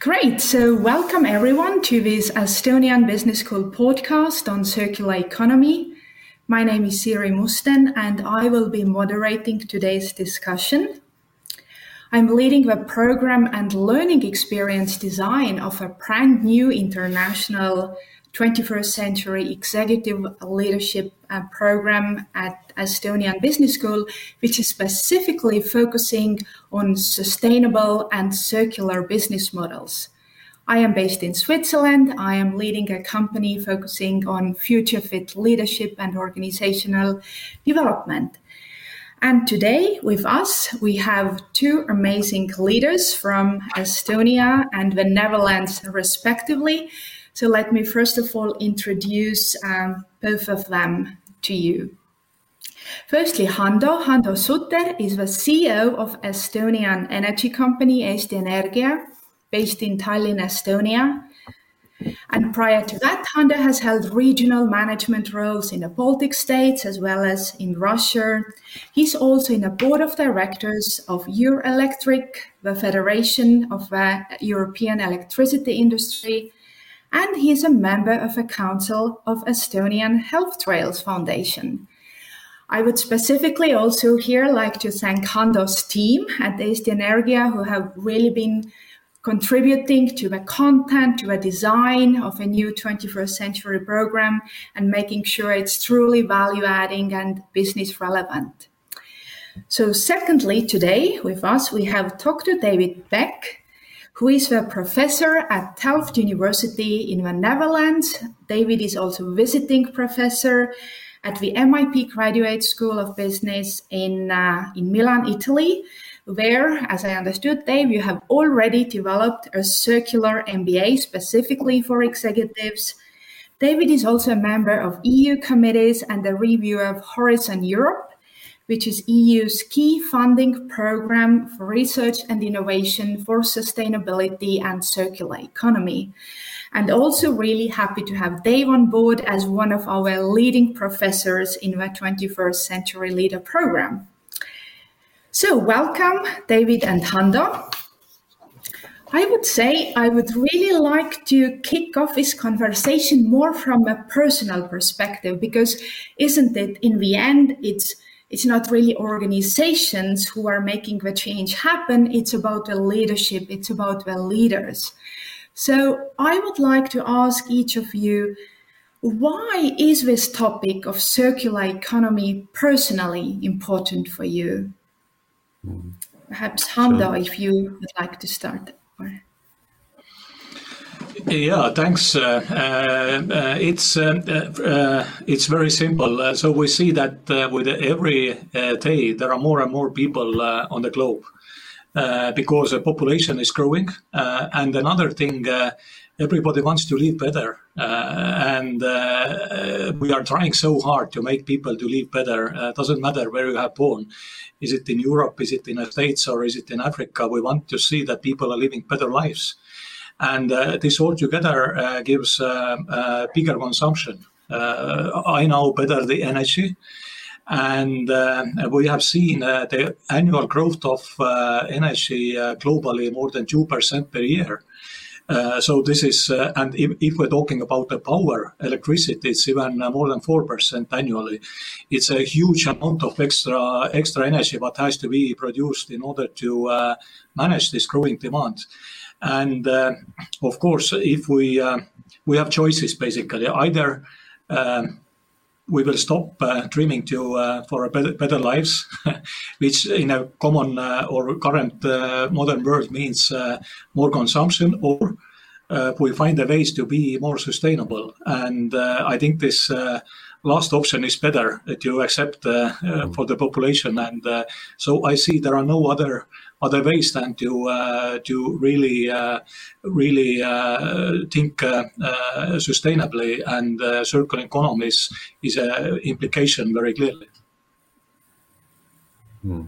Great. So, welcome everyone to this Estonian Business School podcast on circular economy. My name is Siri Musten, and I will be moderating today's discussion. I'm leading the program and learning experience design of a brand new international 21st century executive leadership uh, program at Estonian Business School, which is specifically focusing on sustainable and circular business models. I am based in Switzerland. I am leading a company focusing on future fit leadership and organizational development. And today with us, we have two amazing leaders from Estonia and the Netherlands, respectively, so let me first of all introduce um, both of them to you. Firstly, Hando. Hando Sutter is the CEO of Estonian energy company Eesti Energia, based in Tallinn, Estonia. And prior to that, Hando has held regional management roles in the Baltic states as well as in Russia. He's also in the board of directors of Eurelectric, the Federation of the European Electricity Industry, and he is a member of a council of Estonian Health Trails Foundation. I would specifically also here like to thank Hando's team at Eesti Energia who have really been contributing to the content, to the design of a new 21st century program and making sure it's truly value adding and business relevant. So secondly, today with us, we have Dr. David Peck, who is a professor at Delft University in the Netherlands. David is also visiting professor at the MIP Graduate School of Business in, uh, in Milan, Italy, where, as I understood, Dave, you have already developed a circular MBA specifically for executives. David is also a member of EU committees and the reviewer of Horizon Europe, which is EU's key funding program for research and innovation for sustainability and circular economy. And also really happy to have Dave on board as one of our leading professors in the 21st Century Leader program. So welcome, David and Hando. I would say I would really like to kick off this conversation more from a personal perspective because isn't it in the end it's it's not really organizations who are making the change happen. It's about the leadership. It's about the leaders. So I would like to ask each of you, why is this topic of circular economy personally important for you? Mm. Perhaps Hando, if you would like to start. Yeah, thanks. Uh, uh, uh it's uh, uh, uh, it's very simple. so we see that with every day there are more and more people on the globe because the population is growing. and another thing, everybody wants to live better, and we are trying so hard to make people to live better. doesn't matter where you have born. Is it in Europe? Is it in the States? Or is it in Africa? We want to see that people are living better lives and uh, this altogether uh, gives uh, bigger consumption. I know better the energy, and we have seen the annual growth of energy globally more than two percent per year. Uh, so this is, uh, and if, if, we're talking about the power, electricity, it's even uh, more than four percent annually. It's a huge amount of extra extra energy what has to be produced in order to manage this growing demand. And uh, of course, if we uh, we have choices basically, either um, we will stop uh, dreaming to uh, for a better, better lives, which in a common uh, or current uh, modern world means more consumption, or we find a ways to be more sustainable. And I think this last option is better to accept for the population. And so I see there are no other other ways than to uh, to really uh, really uh, think sustainably and circular economy is, is an implication very clearly. Hmm.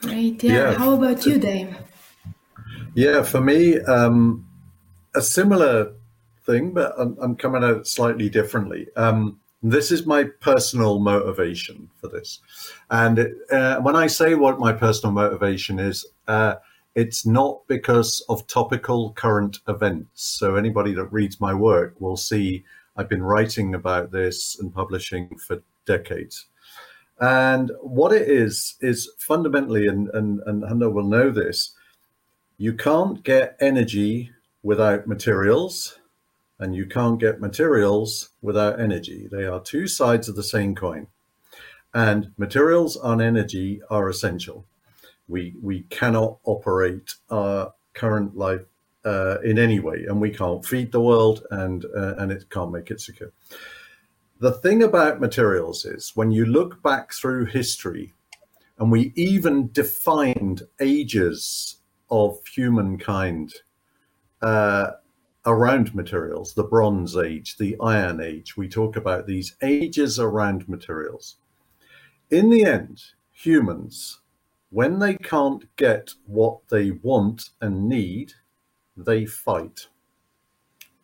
Great. Yeah. yeah. How about you, Dave? Yeah, for me, um, a similar thing, but I'm, I'm, coming at it slightly differently. Um, this is my personal motivation for this. And uh, when I say what my personal motivation is, uh, it's not because of topical current events. So anybody that reads my work will see I've been writing about this and publishing for decades. And what it is, is fundamentally, and, and, and Hando will know this, you can't get energy without materials, and you can't get materials without energy. They are two sides of the same coin. And materials and energy are essential. We, we cannot operate our current life uh, in any way, and we can't feed the world, and uh, and it can't make it secure. The thing about materials is when you look back through history, and we even defined ages of humankind uh, around materials, the Bronze Age, the Iron Age. We talk about these ages around materials. In the end, humans, when they can't get what they want and need, they fight.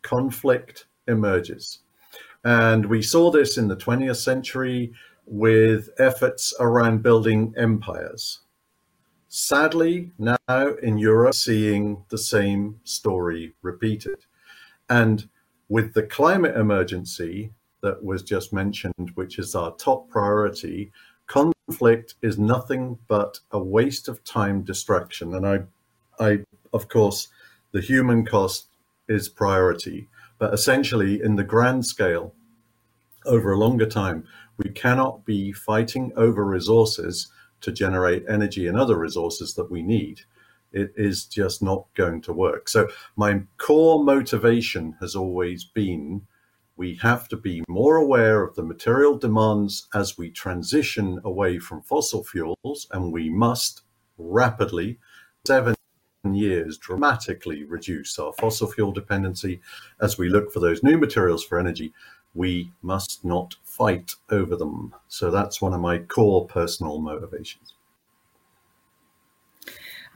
Conflict emerges. And we saw this in the 20th century with efforts around building empires. Sadly, now in Europe, seeing the same story repeated. And with the climate emergency that was just mentioned, which is our top priority, conflict is nothing but a waste of time distraction. And I, I of course, the human cost is priority. But essentially, in the grand scale, over a longer time, we cannot be fighting over resources to generate energy and other resources that we need. It is just not going to work. So, my core motivation has always been we have to be more aware of the material demands as we transition away from fossil fuels, and we must rapidly, seven years, dramatically reduce our fossil fuel dependency as we look for those new materials for energy. We must not fight over them. So that's one of my core personal motivations.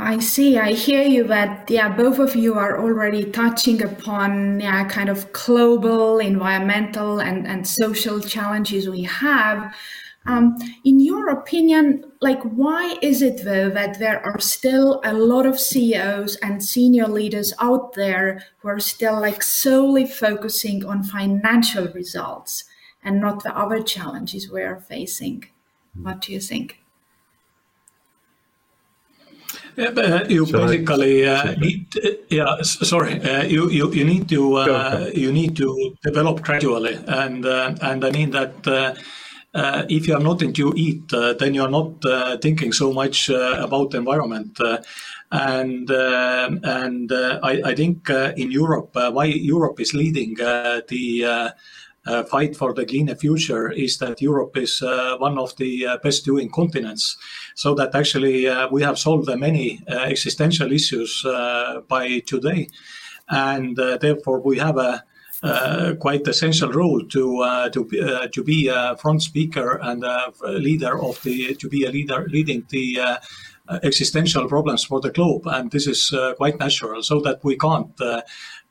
I see. I hear you, but yeah, both of you are already touching upon yeah, kind of global, environmental, and, and social challenges we have. Um, in your opinion, like why is it though that there are still a lot of CEOs and senior leaders out there who are still like solely focusing on financial results and not the other challenges we are facing? What do you think? Uh, you basically uh, need, uh, yeah. Sorry, uh, you, you you need to uh, you need to develop gradually, and uh, and I mean that uh, if you are not into eat, uh, then you are not uh, thinking so much about the environment. and and I, I, think in Europe, why Europe is leading the uh, fight for the cleaner future is that Europe is uh, one of the uh, best doing continents. So that actually we have solved many existential issues by today. And therefore, we have a uh, quite essential role to uh, to uh, to be a front speaker and a leader of the to be a leader leading the existential problems for the globe, and this is quite natural. So that we can't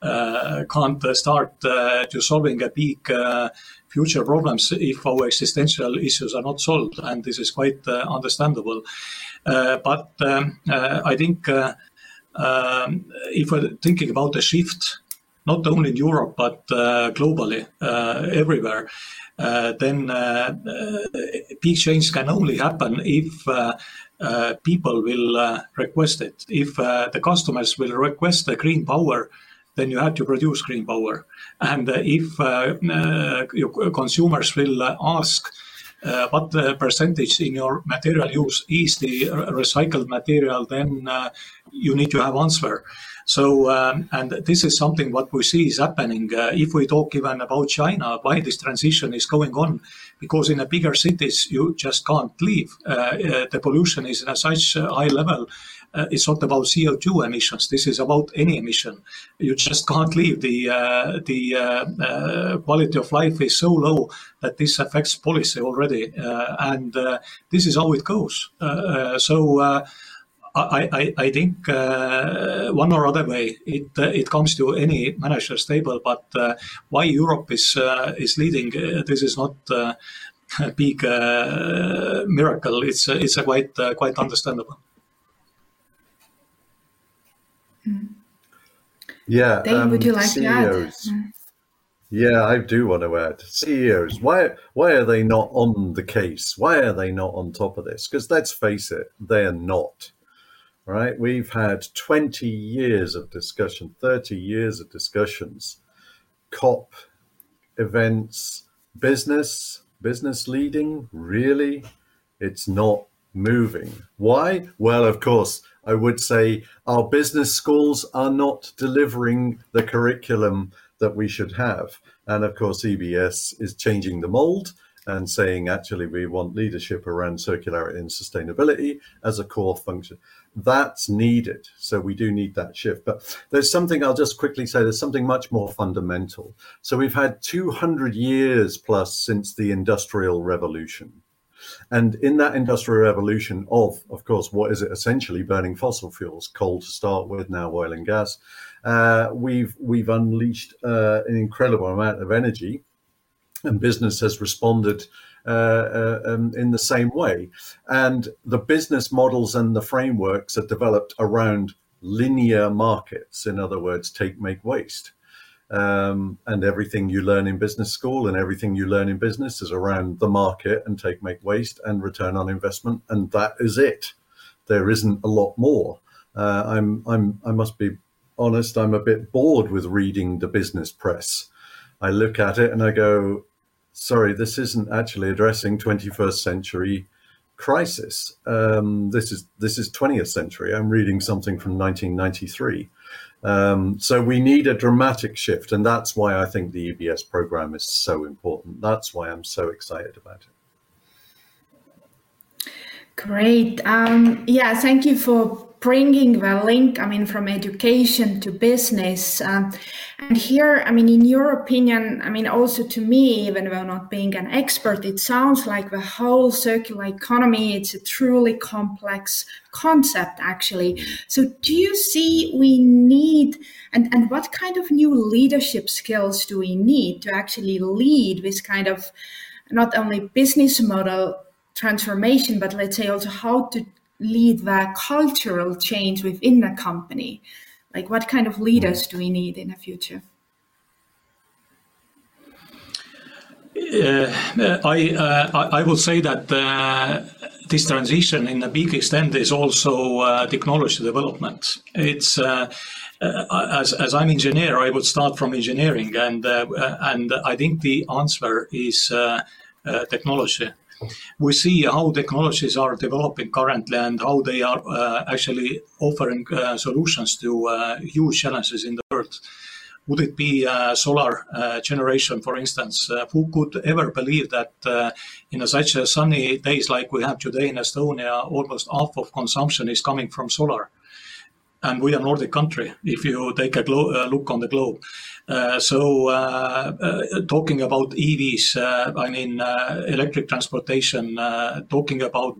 Uh, can't uh, start uh, to solving a big future problems if our existential issues are not solved, and this is quite understandable. but um, I think. Um, if we're thinking about the shift not only in Europe but uh, globally, uh, everywhere, uh, then big change can only happen if people will request it. If the customers will request the green power, then you have to produce green power. And if your consumers will ask, uh, what the percentage in your material use is the recycled material, then uh, you need to have answer. So, um, and this is something what we see is happening. Uh, if we talk even about China, why this transition is going on, because in the bigger cities you just can't leave. Uh, uh, the pollution is at such a high level. Uh, it's not about CO2 emissions. This is about any emission. You just can't leave. The uh, the uh, quality of life is so low that this affects policy already, and this is how it goes. so. I, I, I think uh, one or other way it uh, it comes to any manager's table. But uh, why Europe is uh, is leading? Uh, this is not uh, a big miracle. It's it's a quite quite understandable. Yeah. Dave, um, would you like CEOs. to add? Yeah, I do want to add CEOs. Why why are they not on the case? Why are they not on top of this? Because let's face it, they're not. Right? We've had 20 years of discussion, 30 years of discussions, COP events, business, business leading, really, it's not moving. Why? Well, of course, I would say our business schools are not delivering the curriculum that we should have. And of course, EBS is changing the mold and saying, actually, we want leadership around circularity and sustainability as a core function. That's needed. So we do need that shift. But there's something I'll just quickly say there's something much more fundamental. So we've had 200 years plus since the Industrial Revolution. And in that industrial revolution of, of course, what is it essentially burning fossil fuels, coal to start with, now oil and gas, uh, we've we've unleashed uh, an incredible amount of energy, and business has responded uh, uh, um, in the same way. And the business models and the frameworks are developed around linear markets. In other words, take, make, waste. Um, and everything you learn in business school and everything you learn in business is around the market and take, make, waste and return on investment. And that is it. There isn't a lot more. Uh, I'm, I'm, I must be honest, I'm a bit bored with reading the business press. I look at it and I go, sorry, this isn't actually addressing 21st century crisis. Um, this is this is 20th century. I'm reading something from 1993. Um, so we need a dramatic shift, and that's why I think the EBS program is so important. That's why I'm so excited about it. Great. Um, yeah, thank you for bringing the link, I mean, from education to business. Um, and here, I mean, in your opinion, I mean, also to me, even though not being an expert, it sounds like the whole circular economy, it's a truly complex concept, actually. So do you see we need, and, and what kind of new leadership skills do we need to actually lead this kind of not only business model transformation, but let's say also how to lead the cultural change within the company? Like, what kind of leaders do we need in the future? Uh, I, uh, I will say that uh, this transition in a big extent is also uh, technology development. It's uh, uh, as, as I'm engineer, I would start from engineering, and and I think the answer is technology we see how technologies are developing currently and how they are uh, actually offering uh, solutions to uh, huge challenges in the world. Would it be uh, solar uh, generation, for instance? Uh, who could ever believe that in a, such a sunny days like we have today in Estonia, almost half of consumption is coming from solar? and we are a Nordic country. If you take a glo- uh, look on the globe, so uh, uh talking about EVs, uh, I mean uh, electric transportation, talking about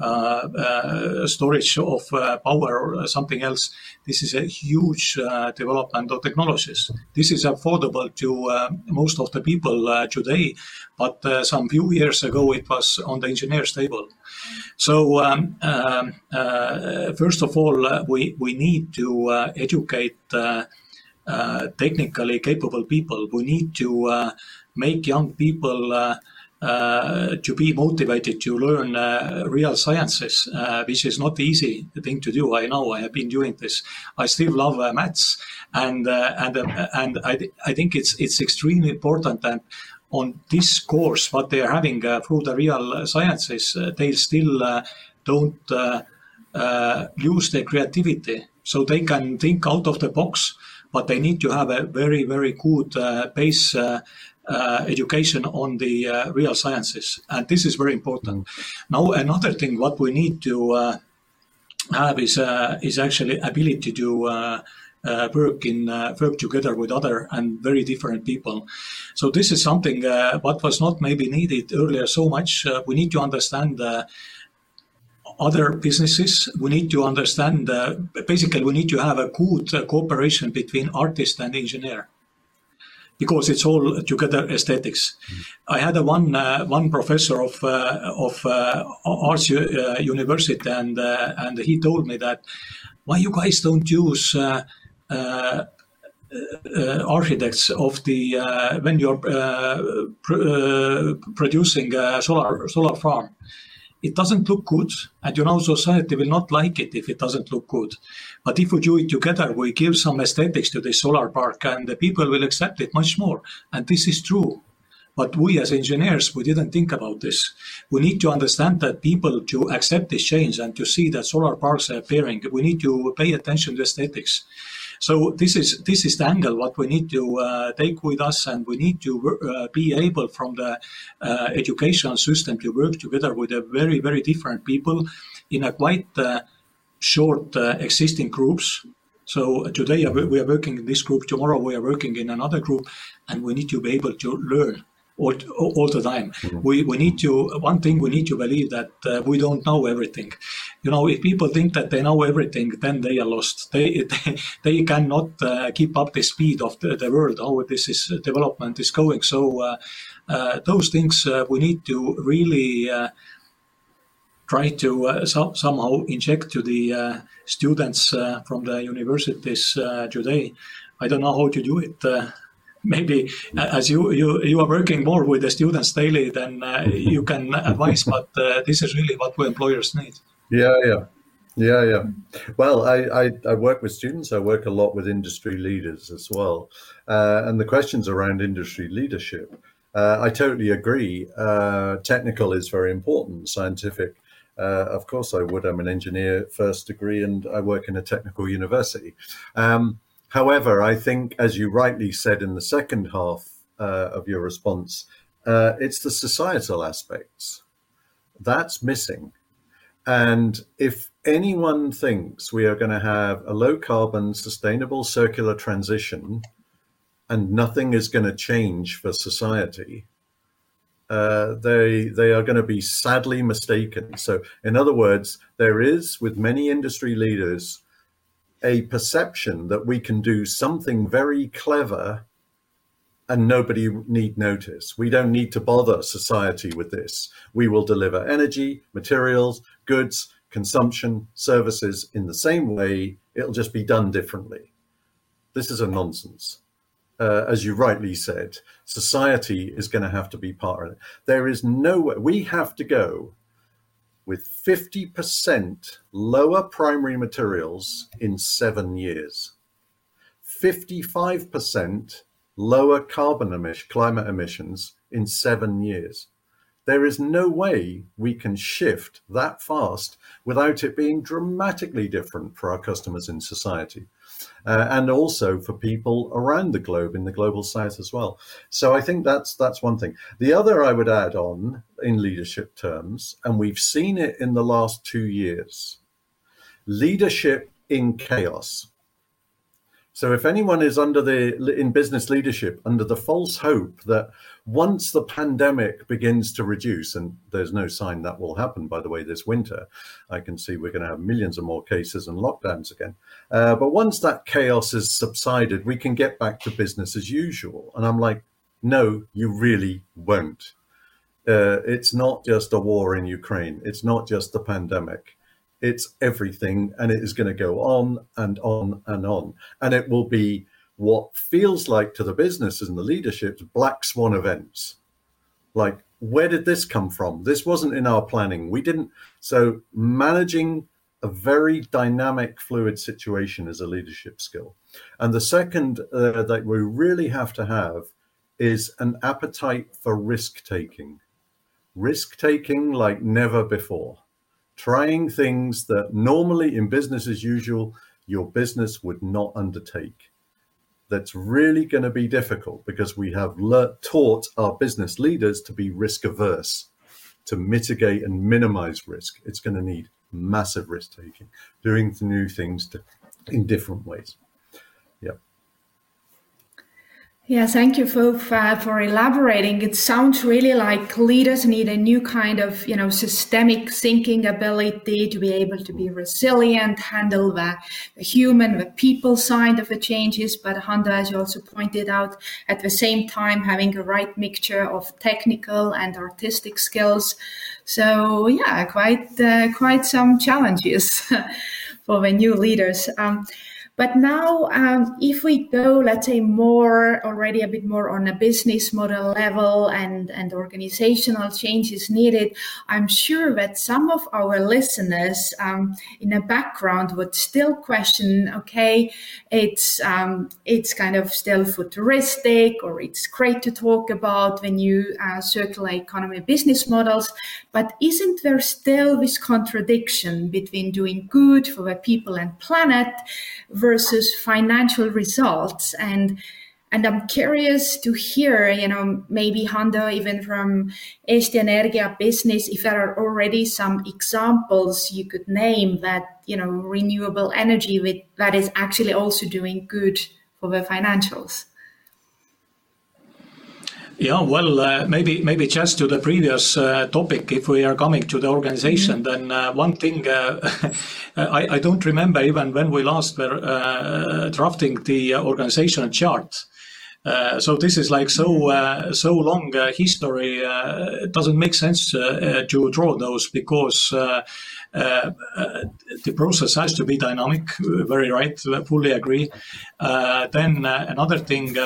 uh, uh, storage of uh, power or something else. This is a huge development of technologies. This is affordable to most of the people today, but some few years ago it was on the engineer's table. So um, um, first of all, we we need to educate. Uh, technically capable people. We need to uh, make young people uh, uh, to be motivated to learn uh, real sciences, uh, which is not the easy thing to do. I know I have been doing this. I still love maths, and and and I, I think it's it's extremely important that on this course, what they are having through the real sciences, they still don't lose their creativity, so they can think out of the box. But they need to have a very, very good base uh, education on the uh, real sciences, and this is very important. Mm. Now, another thing what we need to uh, have is uh, is actually ability to uh, uh, work in work together with other and very different people. So this is something what was not maybe needed earlier so much. we need to understand other businesses. We need to understand, uh, basically, we need to have a good uh, cooperation between artist and engineer because it's all together aesthetics. Mm. I had a one uh, one professor of uh, of uh, arts uh, university, and uh, and he told me that why you guys don't use uh, architects of the uh, when you're uh, pr- uh, producing a solar solar farm it doesn't look good and you know society will not like it if it doesn't look good. But if we do it together we give some aesthetics to the solar park and the people will accept it much more. And this is true. But we as engineers we didn't think about this. We need to understand that people to accept this change and to see that solar parks are appearing we need to pay attention to aesthetics so this is this is the angle what we need to uh, take with us, and we need to uh, be able from the uh, educational system to work together with a very very different people in a quite uh, short uh, existing groups. So today we are working in this group. Tomorrow we are working in another group, and we need to be able to learn all, all the time. Mm-hmm. We, we need to, one thing we need to believe that uh, we don't know everything. You know, if people think that they know everything, then they are lost. They, they, they cannot uh, keep up the speed of the, the world, how this is uh, development is going. So uh, uh those things uh, we need to really try to so, somehow inject to the students from the universities today. I don't know how to do it maybe uh, as you, you you are working more with the students daily than uh, you can advise but uh, this is really what we employers need yeah yeah. Yeah yeah. Well I, I, I work with students. I work a lot with industry leaders as well. Uh, and the questions around industry leadership uh, i totally agree. Uh, technical is very important. Scientific of course i would. I'm an engineer first degree and i work in a technical university. Um, However, I think, as you rightly said in the second half uh, of your response, uh, it's the societal aspects. That's missing. And if anyone thinks we are going to have a low carbon, sustainable circular transition and nothing is going to change for society, uh, they they are going to be sadly mistaken. So, in other words, there is with many industry leaders a perception that we can do something very clever and nobody need notice. We don't need to bother society with this. We will deliver energy, materials, goods, consumption, services in the same way. It'll just be done differently. This is a nonsense. Uh, as you rightly said, society is going to have to be part of it. There is no way we have to go with 50% lower primary materials in seven years, 55% lower carbon emission, climate emissions in seven years. There is no way we can shift that fast without it being dramatically different for our customers in society uh, and also for people around the globe in the global south as well. So I think that's that's one thing. The other I would add on in leadership terms, and we've seen it in the last two years, leadership in chaos. So if anyone is under the in business leadership under the false hope that once the pandemic begins to reduce, and there's no sign that will happen, by the way, this winter, I can see we're going to have millions of more cases and lockdowns again. Uh, but once that chaos has subsided, we can get back to business as usual. And I'm like, no, you really won't. Uh, it's not just a war in Ukraine. It's not just the pandemic it's everything and it is going to go on and on and on. And it will be what feels like to the businesses and the leadership's black swan events. Like where did this come from? This wasn't in our planning. We didn't so managing a very dynamic fluid situation is a leadership skill. And the second uh, that we really have to have is an appetite for risk taking risk taking like never before trying things that normally in business as usual your business would not undertake. That's really going to be difficult because we have le- taught our business leaders to be risk averse, to mitigate and minimize risk. It's going to need massive risk taking, doing new things to, in different ways. Yeah, thank you for, for elaborating. It sounds really like leaders need a new kind of, you know, systemic thinking ability to be able to be resilient, handle the, the human, the people side of the changes. But Hando, as you also pointed out, at the same time having a right mixture of technical and artistic skills. So yeah, quite uh, quite some challenges. for the new leaders. Um, but now, um, if we go, let's say, more already a bit more on a business model level and, and organizational changes needed, I'm sure that some of our listeners um, in the background would still question, okay, it's um, it's kind of still futuristic, or it's great to talk about the new uh, circular economy business models, but isn't there still this contradiction between doing good for the people and planet? Versus financial results and and I'm curious to hear, you know, maybe Hando, even from Eesti Energia business, if there are already some examples you could name that, you know, renewable energy with, that is actually also doing good for the financials. Yeah, well, uh, maybe maybe just to the previous uh, topic, if we are coming to the organization, mm-hmm. then uh, one thing uh, I, I, don't remember even when we last were uh, drafting the organization chart. Uh, so this is like so uh, so long uh, history. it doesn't make sense to draw those because uh, uh, the process has to be dynamic. Very right, fully agree. Uh, then another thing,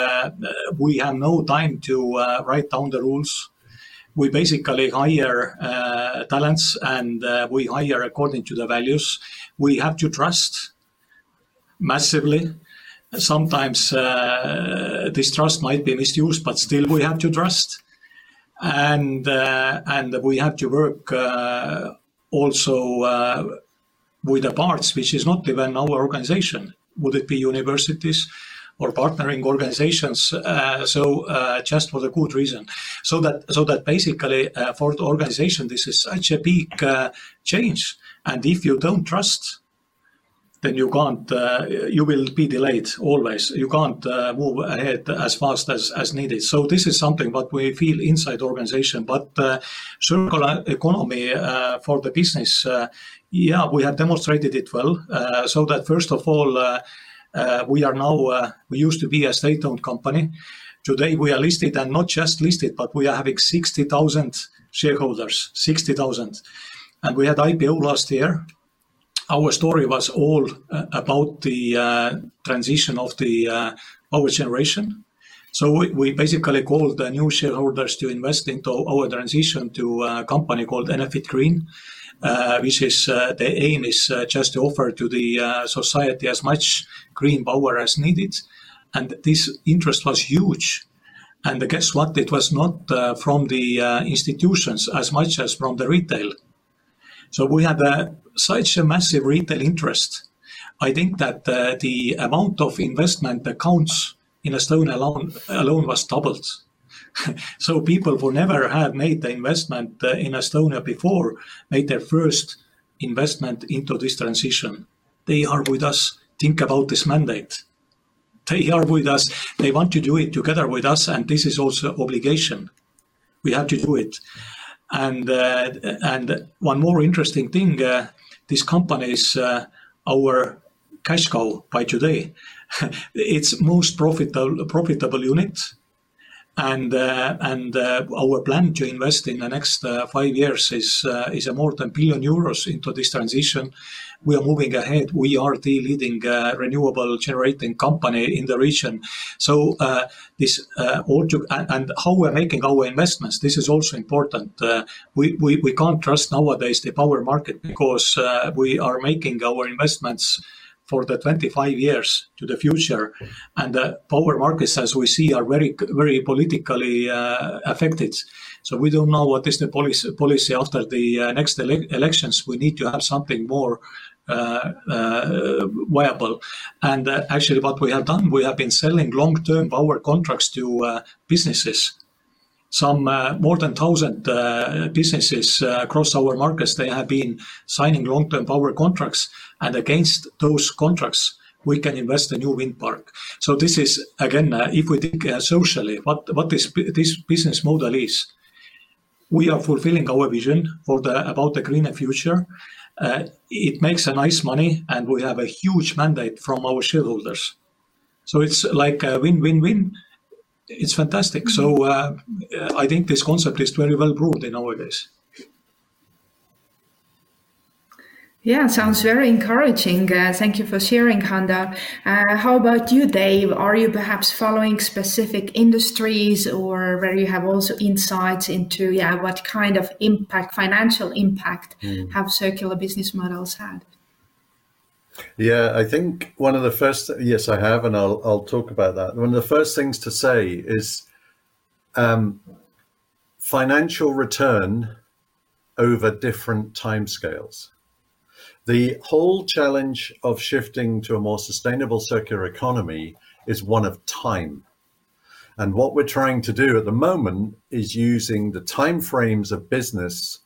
we have no time to write down the rules we basically hire uh, talents and uh, we hire according to the values. We have to trust massively. Sometimes uh, this trust might be misused, but still we have to trust, and and we have to work also uh, with the parts which is not even our organization. Would it be universities or partnering organizations? Uh, so uh, just for the good reason. So that so that basically uh, for the organization this is such a big uh, change. And if you don't trust then you can't uh, you will be delayed always. You can't uh, move ahead as fast as, as needed. So this is something what we feel inside organization. But uh, circular economy uh, for the business uh, yeah we have demonstrated it well. Uh, so that first of all we are now we used to be a state-owned company. Today we are listed and not just listed but we are having 60000 shareholders 60000 and we had ipo last year our story was all uh, about the uh, transition of the uh, power generation. So we, we, basically called the new shareholders to invest into our transition to a company called Enefit Green, uh, which is uh, the aim is uh, just to offer to the society as much green power as needed. And this interest was huge. And guess what? It was not from the institutions as much as from the retail. So we had a such a massive retail interest, I think that uh, the amount of investment accounts in Estonia alone, alone was doubled. so people who never had made the investment uh, in Estonia before made their first investment into this transition. They are with us. Think about this mandate. They are with us. They want to do it together with us, and this is also obligation. We have to do it. And uh, and one more interesting thing, uh, this company is uh, our cash cow by today. it's most profitable profitable unit, and uh, and uh, our plan to invest in the next uh, five years is is a more than billion euros into this transition we are moving ahead. We are the leading uh, renewable generating company in the region. So uh, this uh, and, and, how we're making our investments. This is also important. Uh, we, we we can't trust nowadays the power market because uh, we are making our investments for the 25 years to the future. And the power markets, as we see, are very, very politically uh, affected. So we don't know what is the policy, policy after the uh, next ele- elections. We need to have something more viable. And uh, actually, what we have done, we have been selling long-term power contracts to businesses. Some more than 1,000 businesses across our markets, they have been signing long-term power contracts, and against those contracts, we can invest a new wind park. So this is again, uh, if we think uh, socially, what this business model is, we are fulfilling our vision about the greener future, uh, it makes a nice money, and we have a huge mandate from our shareholders. So it's like a win-win-win. It's fantastic. So mm-hmm. uh, I think this concept is very well proved in nowadays. Yeah, sounds very encouraging. Uh, thank you for sharing, Hando. Uh, how about you, Dave? Are you perhaps following specific industries or where you have also insights into, yeah, what kind of impact, financial impact, mm. have circular business models had? Yeah, I think one of the first, yes, I have, and I'll, I'll talk about that. One of the first things to say is um, financial return over different timescales. The whole challenge of shifting to a more sustainable circular economy is one of time. And what we're trying to do at the moment is using the time frames of business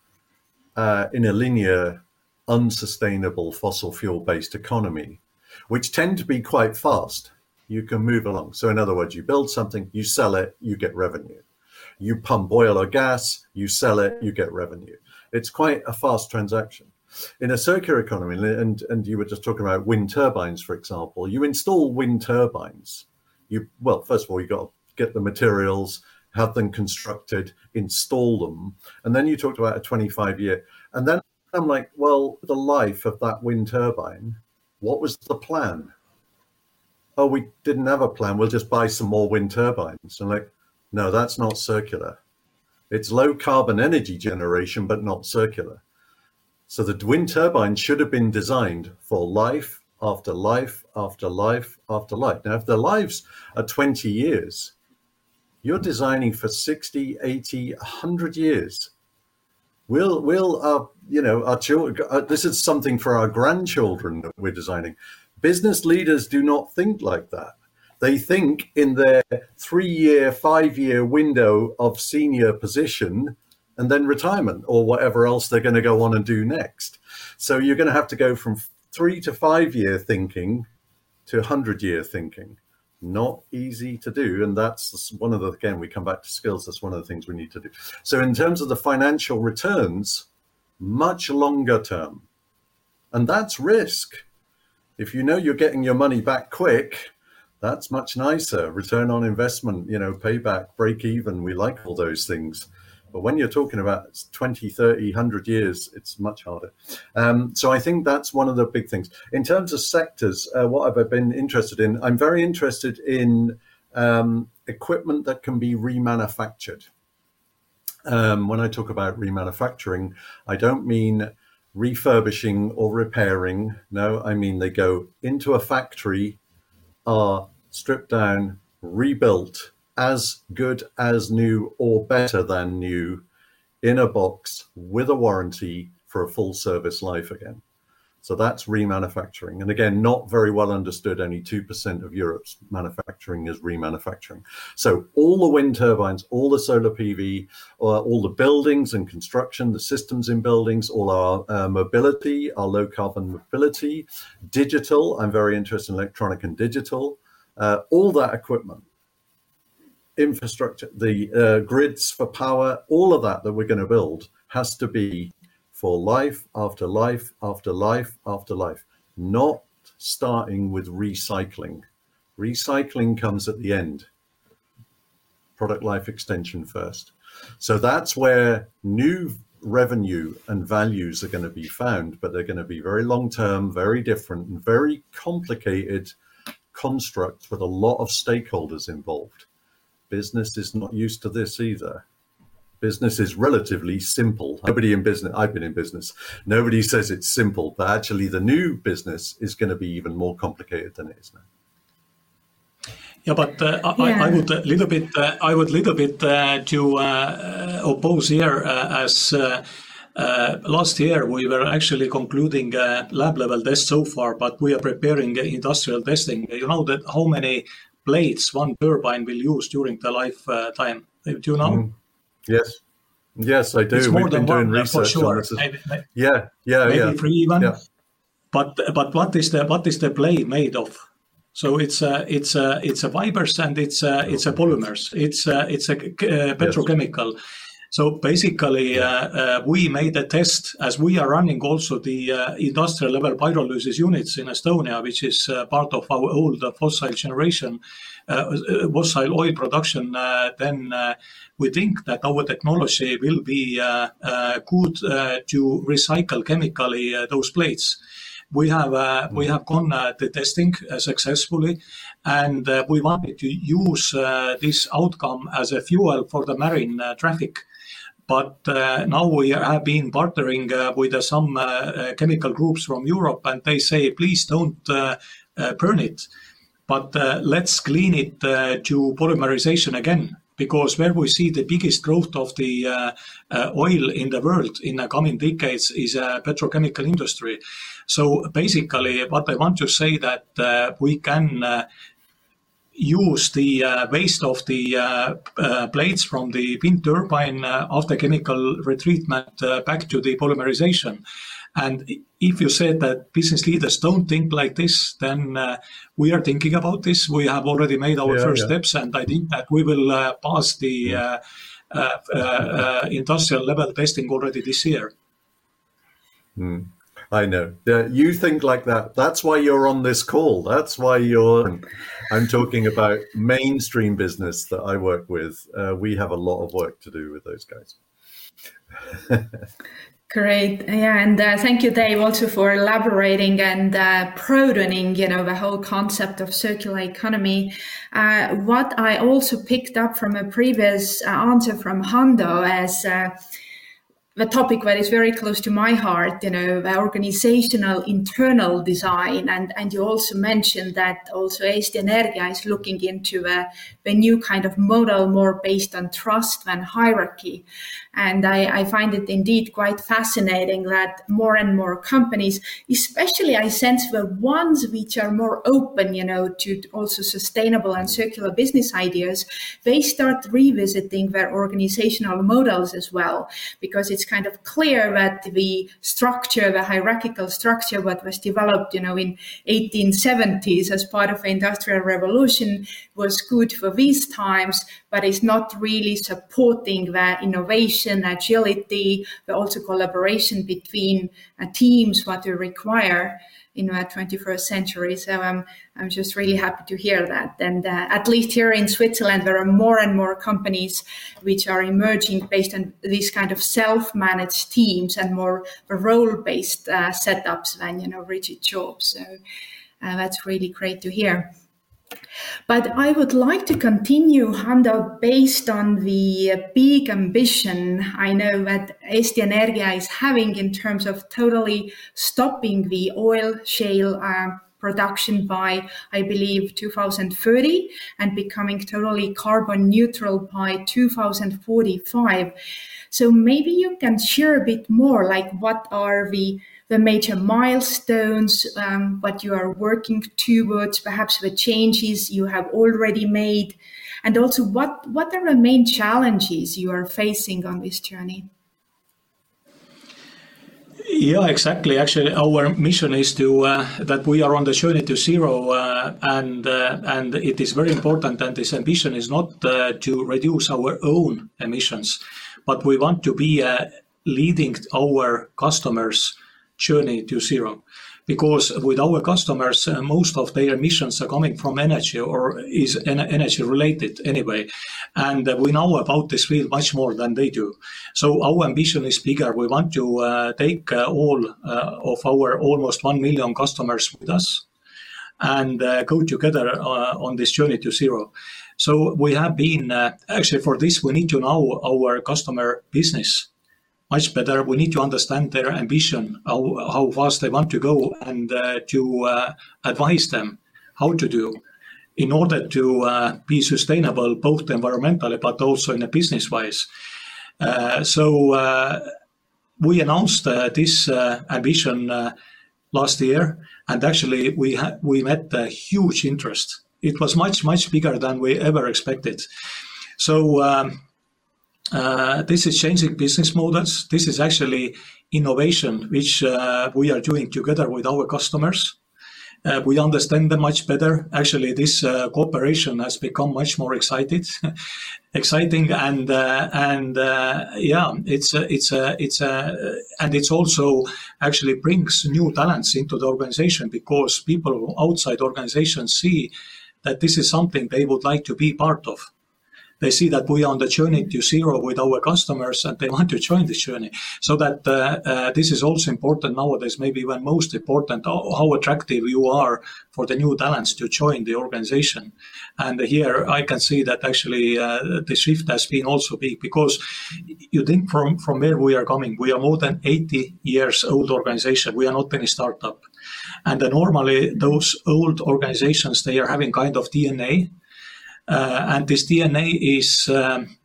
uh, in a linear, unsustainable fossil fuel based economy, which tend to be quite fast. You can move along. So, in other words, you build something, you sell it, you get revenue. You pump oil or gas, you sell it, you get revenue. It's quite a fast transaction in a circular economy, and and you were just talking about wind turbines, for example. You install wind turbines. You well, first of all, you got to get the materials, have them constructed, install them, and then you talked about a 25 year. And then I'm like, well, the life of that wind turbine. What was the plan? Oh, we didn't have a plan. We'll just buy some more wind turbines. And like, no, that's not circular. It's low carbon energy generation, but not circular. So the wind turbine should have been designed for life after life after life after life. Now, if their lives are 20 years, you're designing for 60, 80, 100 years. We'll, we'll, uh, you know, our children, uh, this is something for our grandchildren that we're designing. Business leaders do not think like that. They think in their three year, five year window of senior position and then retirement or whatever else they're going to go on and do next. So you're going to have to go from three to five year thinking to 100 year thinking. Not easy to do. And that's one of the, again, we come back to skills. That's one of the things we need to do. So, in terms of the financial returns, much longer term. And that's risk. If you know you're getting your money back quick, that's much nicer. Return on investment, you know, payback, break even. We like all those things. But when you're talking about 20, 30, 100 years, it's much harder. Um, so I think that's one of the big things. In terms of sectors, uh, what have I been interested in? I'm very interested in um, equipment that can be remanufactured. Um, when I talk about remanufacturing, I don't mean refurbishing or repairing. No, I mean they go into a factory, are stripped down, rebuilt, as good as new or better than new in a box with a warranty for a full service life again. So that's remanufacturing. And again, not very well understood. Only 2% of Europe's manufacturing is remanufacturing. So all the wind turbines, all the solar PV, uh, all the buildings and construction, the systems in buildings, all our uh, mobility, our low carbon mobility, digital. I'm very interested in electronic and digital. Uh, all that equipment infrastructure, the uh, grids for power, all of that that we're going to build has to be for life after life after life after life, not starting with recycling. Recycling comes at the end, product life extension first. So that's where new revenue and values are going to be found, but they're going to be very long term, very different, and very complicated constructs with a lot of stakeholders involved business is not used to this either. Business is relatively simple. Nobody in business, I've been in business, nobody says it's simple, but actually the new business is going to be even more complicated than it is now. Yeah, but uh, yeah. I, I, would a little bit, uh, I would little bit uh, to uh, oppose here uh, as uh, last year we were actually concluding lab level tests so far, but we are preparing industrial testing. You know that how many blades one turbine will use during the lifetime. Do you know? Mm. Yes. Yes, I do. It's more We've than been doing one, research for sure. Maybe, maybe, yeah, yeah, maybe yeah. three even. Yeah. But but what is the what is the blade made of? So it's a it's a it's a fibers and it's a, it's a polymers. It's a, it's a uh, petrochemical. Yes. So basically, uh, uh, we made a test as we are running also the uh, industrial level pyrolysis units in Estonia, which is uh, part of our old uh, fossil generation, uh, fossil oil production. then we think that our technology will be good to recycle chemically those plates. We have uh, we mm. have gone uh, the testing successfully, and we wanted to use this outcome as a fuel for the marine traffic. But now we have been partnering with some chemical groups from Europe, and they say, please don't burn it, but let's clean it to polymerization again because where we see the biggest growth of the uh, uh, oil in the world in the coming decades is uh, petrochemical industry. So basically, what I want to say that uh, we can uh, use the uh, waste of the uh, uh, blades from the wind turbine uh, after chemical retreatment back to the polymerization. And if you said that business leaders don't think like this, then we are thinking about this. We have already made our yeah, first yeah. steps, and I think that we will pass the industrial level testing already this year. Mm. I know. Yeah, you think like that. That's why you're on this call. That's why you're. I'm talking about mainstream business that I work with. Uh, we have a lot of work to do with those guys. Great, yeah, and uh, thank you, Dave, also for elaborating and uh, broadening, you know, the whole concept of circular economy. Uh, what I also picked up from a previous uh, answer from Hando as the topic that is very close to my heart, you know, the organizational internal design. And, and you also mentioned that also Eesti Energia is looking into a, a new kind of model more based on trust than hierarchy. And I, I, find it indeed quite fascinating that more and more companies, especially I sense the ones which are more open, you know, to also sustainable and circular business ideas, they start revisiting their organizational models as well, because it's kind of clear that the structure, the hierarchical structure, what was developed, you know, in 1870s as part of the industrial revolution was good for these times, but it's not really supporting the innovation, agility, but also collaboration between uh, teams, what we require in the 21st century. So um, I'm just really happy to hear that. And uh, at least here in Switzerland, there are more and more companies which are emerging based on these kind of self-managed teams and more role-based uh, setups than you know rigid jobs. So uh, that's really great to hear. But I would like to continue, Hando, based on the big ambition I know that Eesti Energia is having in terms of totally stopping the oil shale uh, production by, I believe, 2030 and becoming totally carbon neutral by 2045. So maybe you can share a bit more, like what are the the major milestones, um, what you are working towards, perhaps the changes you have already made, and also what, what are the main challenges you are facing on this journey? Yeah, exactly. Actually, our mission is to uh, that we are on the journey to zero, uh, and uh, and it is very important. And this ambition is not uh, to reduce our own emissions, but we want to be uh, leading our customers journey to zero. Because with our customers uh, most of their emissions are coming from energy or is en- energy related anyway. And uh, we know about this field much more than they do. So our ambition is bigger. We want to uh, take uh, all uh, of our almost 1 million customers with us and uh, go together on this journey to zero. So we have been actually for this we need to know our customer business much better. We need to understand their ambition, how, how fast they want to go, and uh, to uh, advise them how to do in order to uh, be sustainable both environmentally but also in a business wise. Uh, so uh, we announced uh, this ambition last year, and actually we ha- we met a huge interest. It was much much bigger than we ever expected. So. Um, uh, this is changing business models. This is actually innovation, which uh, we are doing together with our customers. Uh, we understand them much better. Actually, this uh, cooperation has become much more excited, exciting, and uh, and yeah, it's a, it's a, it's a, and it's also actually brings new talents into the organization because people outside organizations see that this is something they would like to be part of they see that we are on the journey to zero with our customers and they want to join this journey. So that uh, uh, this is also important nowadays, maybe even most important, how attractive you are for the new talents to join the organization. And here I can see that actually uh, the shift has been also big because you think from, from where we are coming, we are more than 80 years old organization. We are not any startup. And normally those old organizations, they are having kind of DNA uh, and this DNA is um,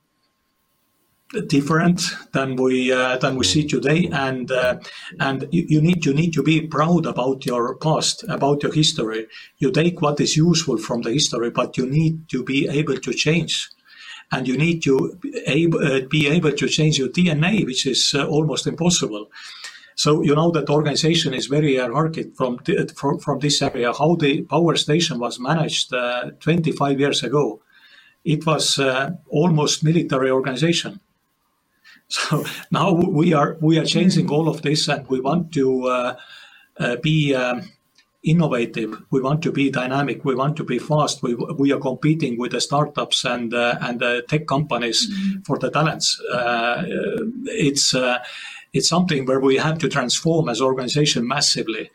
different than we uh, than we see today. And uh, and you, you, need you need to be proud about your past about your history. You take what is useful from the history but you need to be able to change. And you need to be able, uh, able to change your DNA which is uh, almost impossible so you know that organization is very hierarchical from, from, from this area. How the power station was managed uh, 25 years ago, it was uh, almost military organization. So now we are we are changing all of this, and we want to uh, uh be. Um, innovative. We want to be dynamic. We want to be fast. We, we are competing with the startups and uh, and the tech companies mm-hmm. for the talents. Uh, it's uh, it's something where we have to transform as organization massively.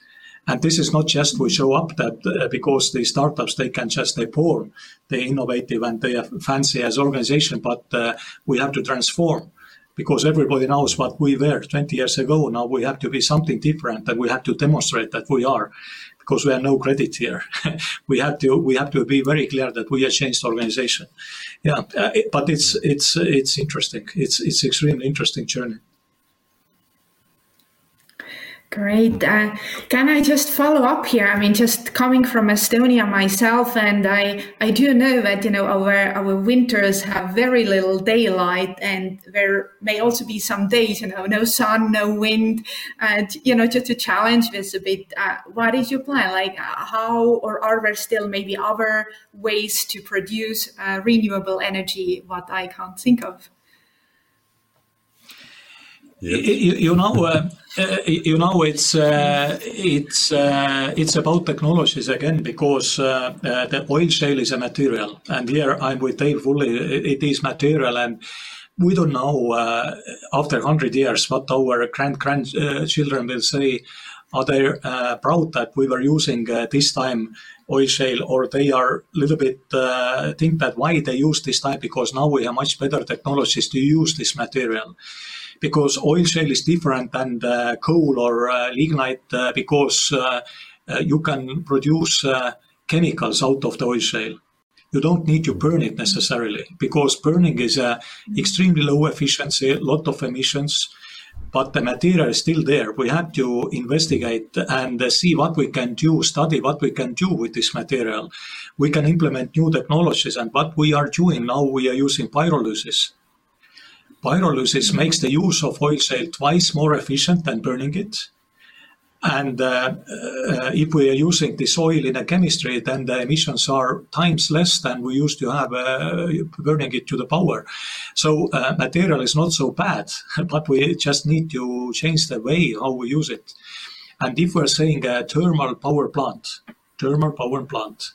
And this is not just we show up that uh, because the startups they can just they born, they innovative and they are fancy as organization, but uh, we have to transform because everybody knows what we were 20 years ago. Now we have to be something different and we have to demonstrate that we are because we have no credit here. we have to we have to be very clear that we are changed organization. Yeah, uh, but it's it's it's interesting. It's it's extremely interesting journey. Great. Uh, can I just follow up here? I mean, just coming from Estonia myself, and I, I do know that you know our our winters have very little daylight, and there may also be some days, you know, no sun, no wind, and you know, just to challenge this a bit. Uh, what is your plan? Like, uh, how or are there still maybe other ways to produce uh, renewable energy? What I can't think of. You, know, uh, uh, you know, it's uh, it's uh, it's about technologies again because uh, uh, the oil shale is a material, and here I'm with Dave fully. It is material, and we don't know after hundred years what our grand grandchildren will say. Are they proud that we were using this time oil shale, or they are a little bit think that why they use this time because now we have much better technologies to use this material because oil shale is different than coal or uh, lignite uh, because uh, you can produce chemicals out of the oil shale. You don't need to burn it necessarily because burning is a extremely low efficiency, a lot of emissions but the material is still there. We have to investigate and see what we can do, study what we can do with this material. We can implement new technologies, and what we are doing now, we are using pyrolysis. Pyrolysis makes the use of oil shale twice more efficient than burning it. And uh, uh, if we are using this oil in a chemistry, then the emissions are times less than we used to have uh, burning it to the power. So uh, material is not so bad, but we just need to change the way how we use it. And if we're saying a thermal power plant, thermal power plant,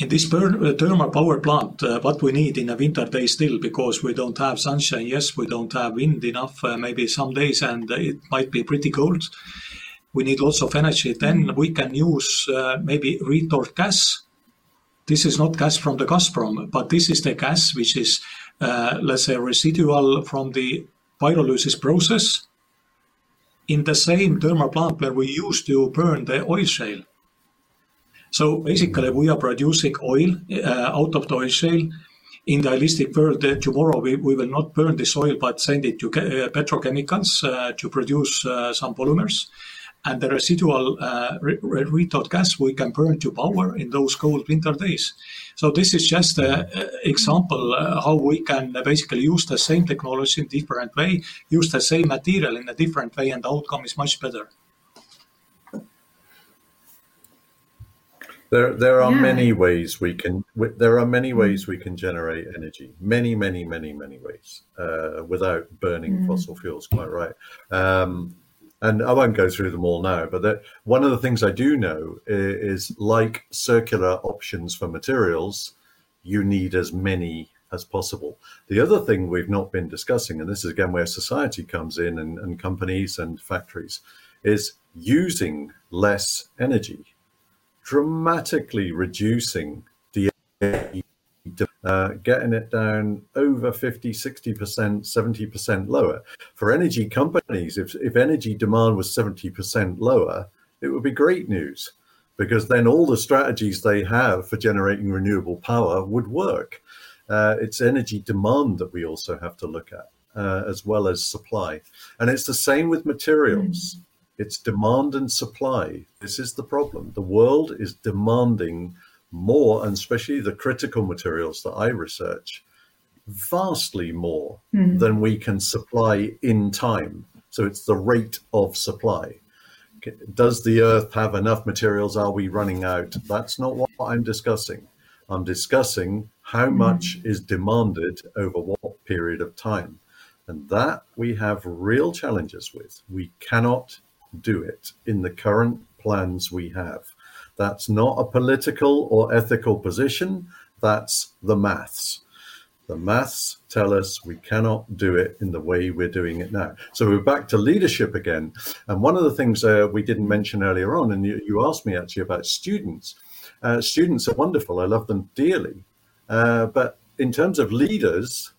in this uh, thermal power plant, uh, what we need in a winter day still, because we don't have sunshine, yes, we don't have wind enough, uh, maybe some days, and it might be pretty cold. We need lots of energy. Then we can use maybe retort gas. This is not gas from the Gazprom, but this is the gas which is, let's say, residual from the pyrolysis process in the same thermal plant where we used to burn the oil shale. So basically, we are producing oil uh, out of the oil shale. In the idealistic world, uh, tomorrow we, we will not burn this oil but send it to uh, petrochemicals uh, to produce uh, some polymers. And the residual uh, retort gas we can burn to power in those cold winter days. So this is just an example how we can basically use the same technology in different way, use the same material in a different way, and the outcome is much better. There, there are yeah. many ways we can. There are many ways we can generate energy. Many, many, many, many ways uh, without burning mm. fossil fuels. Quite right. Um, and I won't go through them all now. But that, one of the things I do know is, is, like circular options for materials, you need as many as possible. The other thing we've not been discussing, and this is again where society comes in, and, and companies and factories, is using less energy dramatically reducing the uh, getting it down over 50, 60%, 70% lower. For energy companies, if, if energy demand was 70% lower, it would be great news because then all the strategies they have for generating renewable power would work. Uh, it's energy demand that we also have to look at, uh, as well as supply. And it's the same with materials. Mm. It's demand and supply. This is the problem. The world is demanding more, and especially the critical materials that I research, vastly more mm. than we can supply in time. So it's the rate of supply. Does the earth have enough materials? Are we running out? That's not what I'm discussing. I'm discussing how mm. much is demanded over what period of time. And that we have real challenges with. We cannot do it in the current plans we have. That's not a political or ethical position. That's the maths. The maths tell us we cannot do it in the way we're doing it now. So we're back to leadership again. And one of the things uh, we didn't mention earlier on, and you, you asked me actually about students. Uh, students are wonderful. I love them dearly. Uh, but in terms of leaders,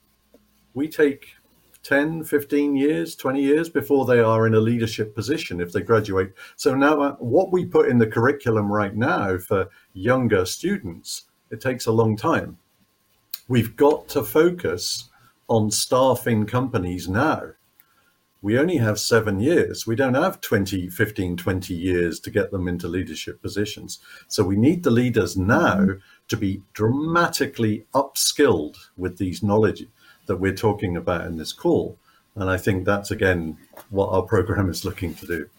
we take 10, 15 years, 20 years before they are in a leadership position if they graduate. So now, uh, what we put in the curriculum right now for younger students, it takes a long time. We've got to focus on staffing companies now. We only have seven years. We don't have 20, 15, 20 years to get them into leadership positions. So we need the leaders now to be dramatically upskilled with these knowledge that we're talking about in this call. And I think that's again what our program is looking to do.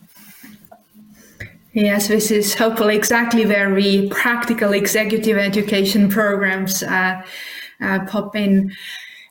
Yes, this is hopefully exactly where we practical executive education programs uh, uh, pop in.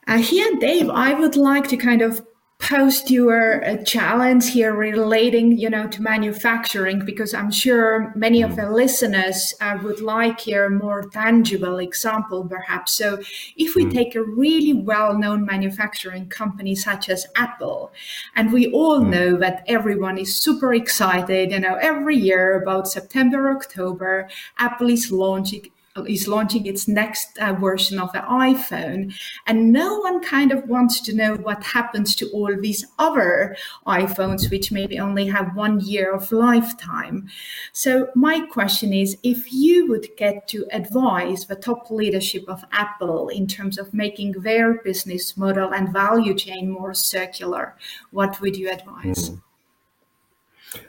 Uh, here, Dave, I would like to kind of post your uh, challenge here relating you know to manufacturing because i'm sure many of the listeners uh, would like here a more tangible example perhaps so if we mm. take a really well-known manufacturing company such as apple and we all mm. know that everyone is super excited you know every year about september october apple is launching is launching its next uh, version of the iPhone. And no one kind of wants to know what happens to all these other iPhones, which maybe only have one year of lifetime. So, my question is if you would get to advise the top leadership of Apple in terms of making their business model and value chain more circular, what would you advise? Mm.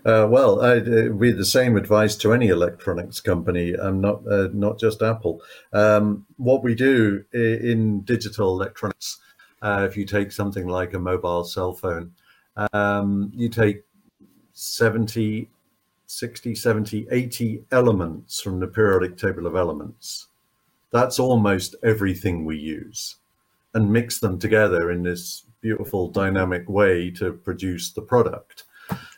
Uh, well, I'd uh, be the same advice to any electronics company, um, not uh, not just Apple. Um, what we do in digital electronics, uh, if you take something like a mobile cell phone, um, you take 70, 60, 70, 80 elements from the periodic table of elements. That's almost everything we use, and mix them together in this beautiful dynamic way to produce the product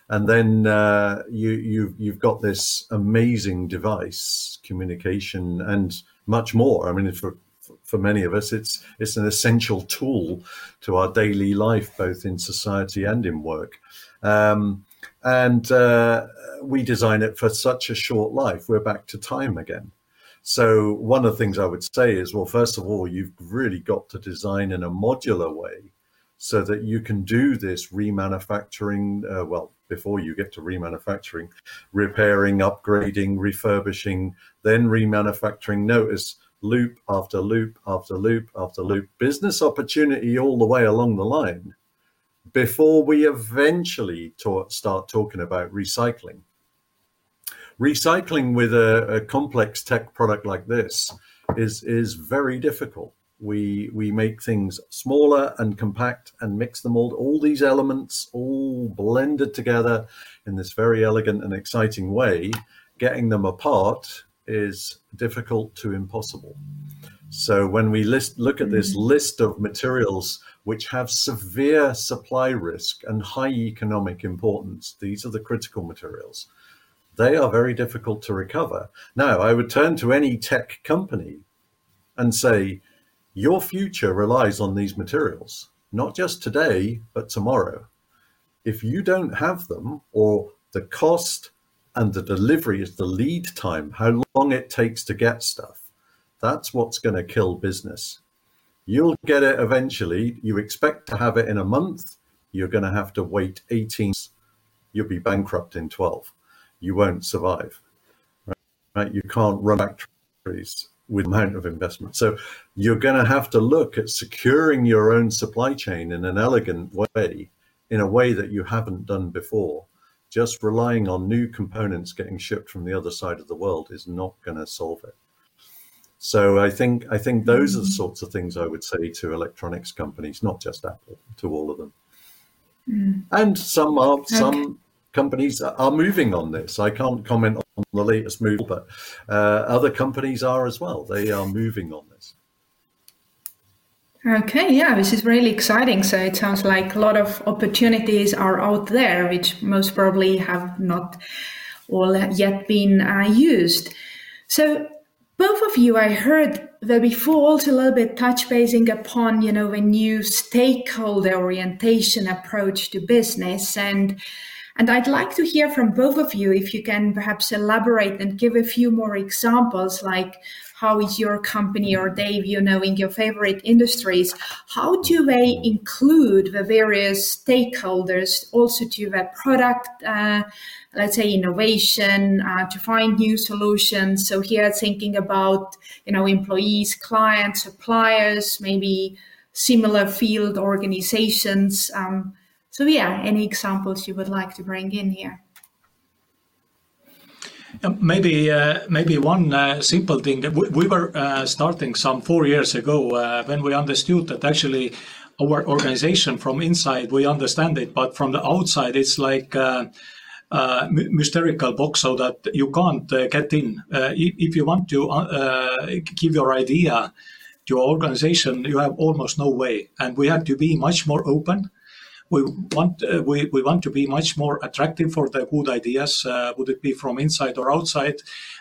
and then uh, you you've you've got this amazing device, communication, and much more. I mean, for for many of us, it's it's an essential tool to our daily life, both in society and in work. Um, and uh, we design it for such a short life. We're back to time again. So one of the things I would say is, well, first of all, you've really got to design in a modular way so that you can do this remanufacturing, uh, well, before you get to remanufacturing, repairing, upgrading, refurbishing, then remanufacturing. Notice loop after loop after loop after loop, business opportunity all the way along the line before we eventually ta- start talking about recycling. Recycling with a, a complex tech product like this is, is very difficult we we make things smaller and compact and mix them all all these elements all blended together in this very elegant and exciting way getting them apart is difficult to impossible. So when we list, look at this mm-hmm. list of materials which have severe supply risk and high economic importance, these are the critical materials. They are very difficult to recover. Now, I would turn to any tech company and say, your future relies on these materials, not just today, but tomorrow. If you don't have them, or the cost and the delivery is the lead time, how long it takes to get stuff, that's what's going to kill business. You'll get it eventually. You expect to have it in a month. You're going to have to wait 18. You'll be bankrupt in 12. You won't survive. Right? You can't run factories with amount of investment. So you're going to have to look at securing your own supply chain in an elegant way, in a way that you haven't done before. Just relying on new components getting shipped from the other side of the world is not going to solve it. So I think I think those are the mm. sorts of things I would say to electronics companies, not just Apple, to all of them. Mm. And some are okay. some companies are moving on this. I can't comment on the latest move, but uh, other companies are as well. They are moving on this. Okay, yeah, this is really exciting. So it sounds like a lot of opportunities are out there, which most probably have not all yet been uh, used. So both of you, I heard that before also a little bit touch basing upon, you know, a new stakeholder orientation approach to business. And and I'd like to hear from both of you if you can perhaps elaborate and give a few more examples, like how is your company or Dave, you know, in your favorite industries, how do they include the various stakeholders also to the product, uh, let's say innovation, uh, to find new solutions? So here thinking about, you know, employees, clients, suppliers, maybe similar field organizations. Um, so yeah, any examples you would like to bring in here? Maybe uh, maybe one uh, simple thing that we, we were uh, starting some four years ago uh, when we understood that actually our organization from inside we understand it, but from the outside it's like uh, uh, mystical box so that you can't get in. if you want to give your idea to your organization, you have almost no way, and we have to be much more open we want uh, we, we want to be much more attractive for the good ideas uh, would it be from inside or outside.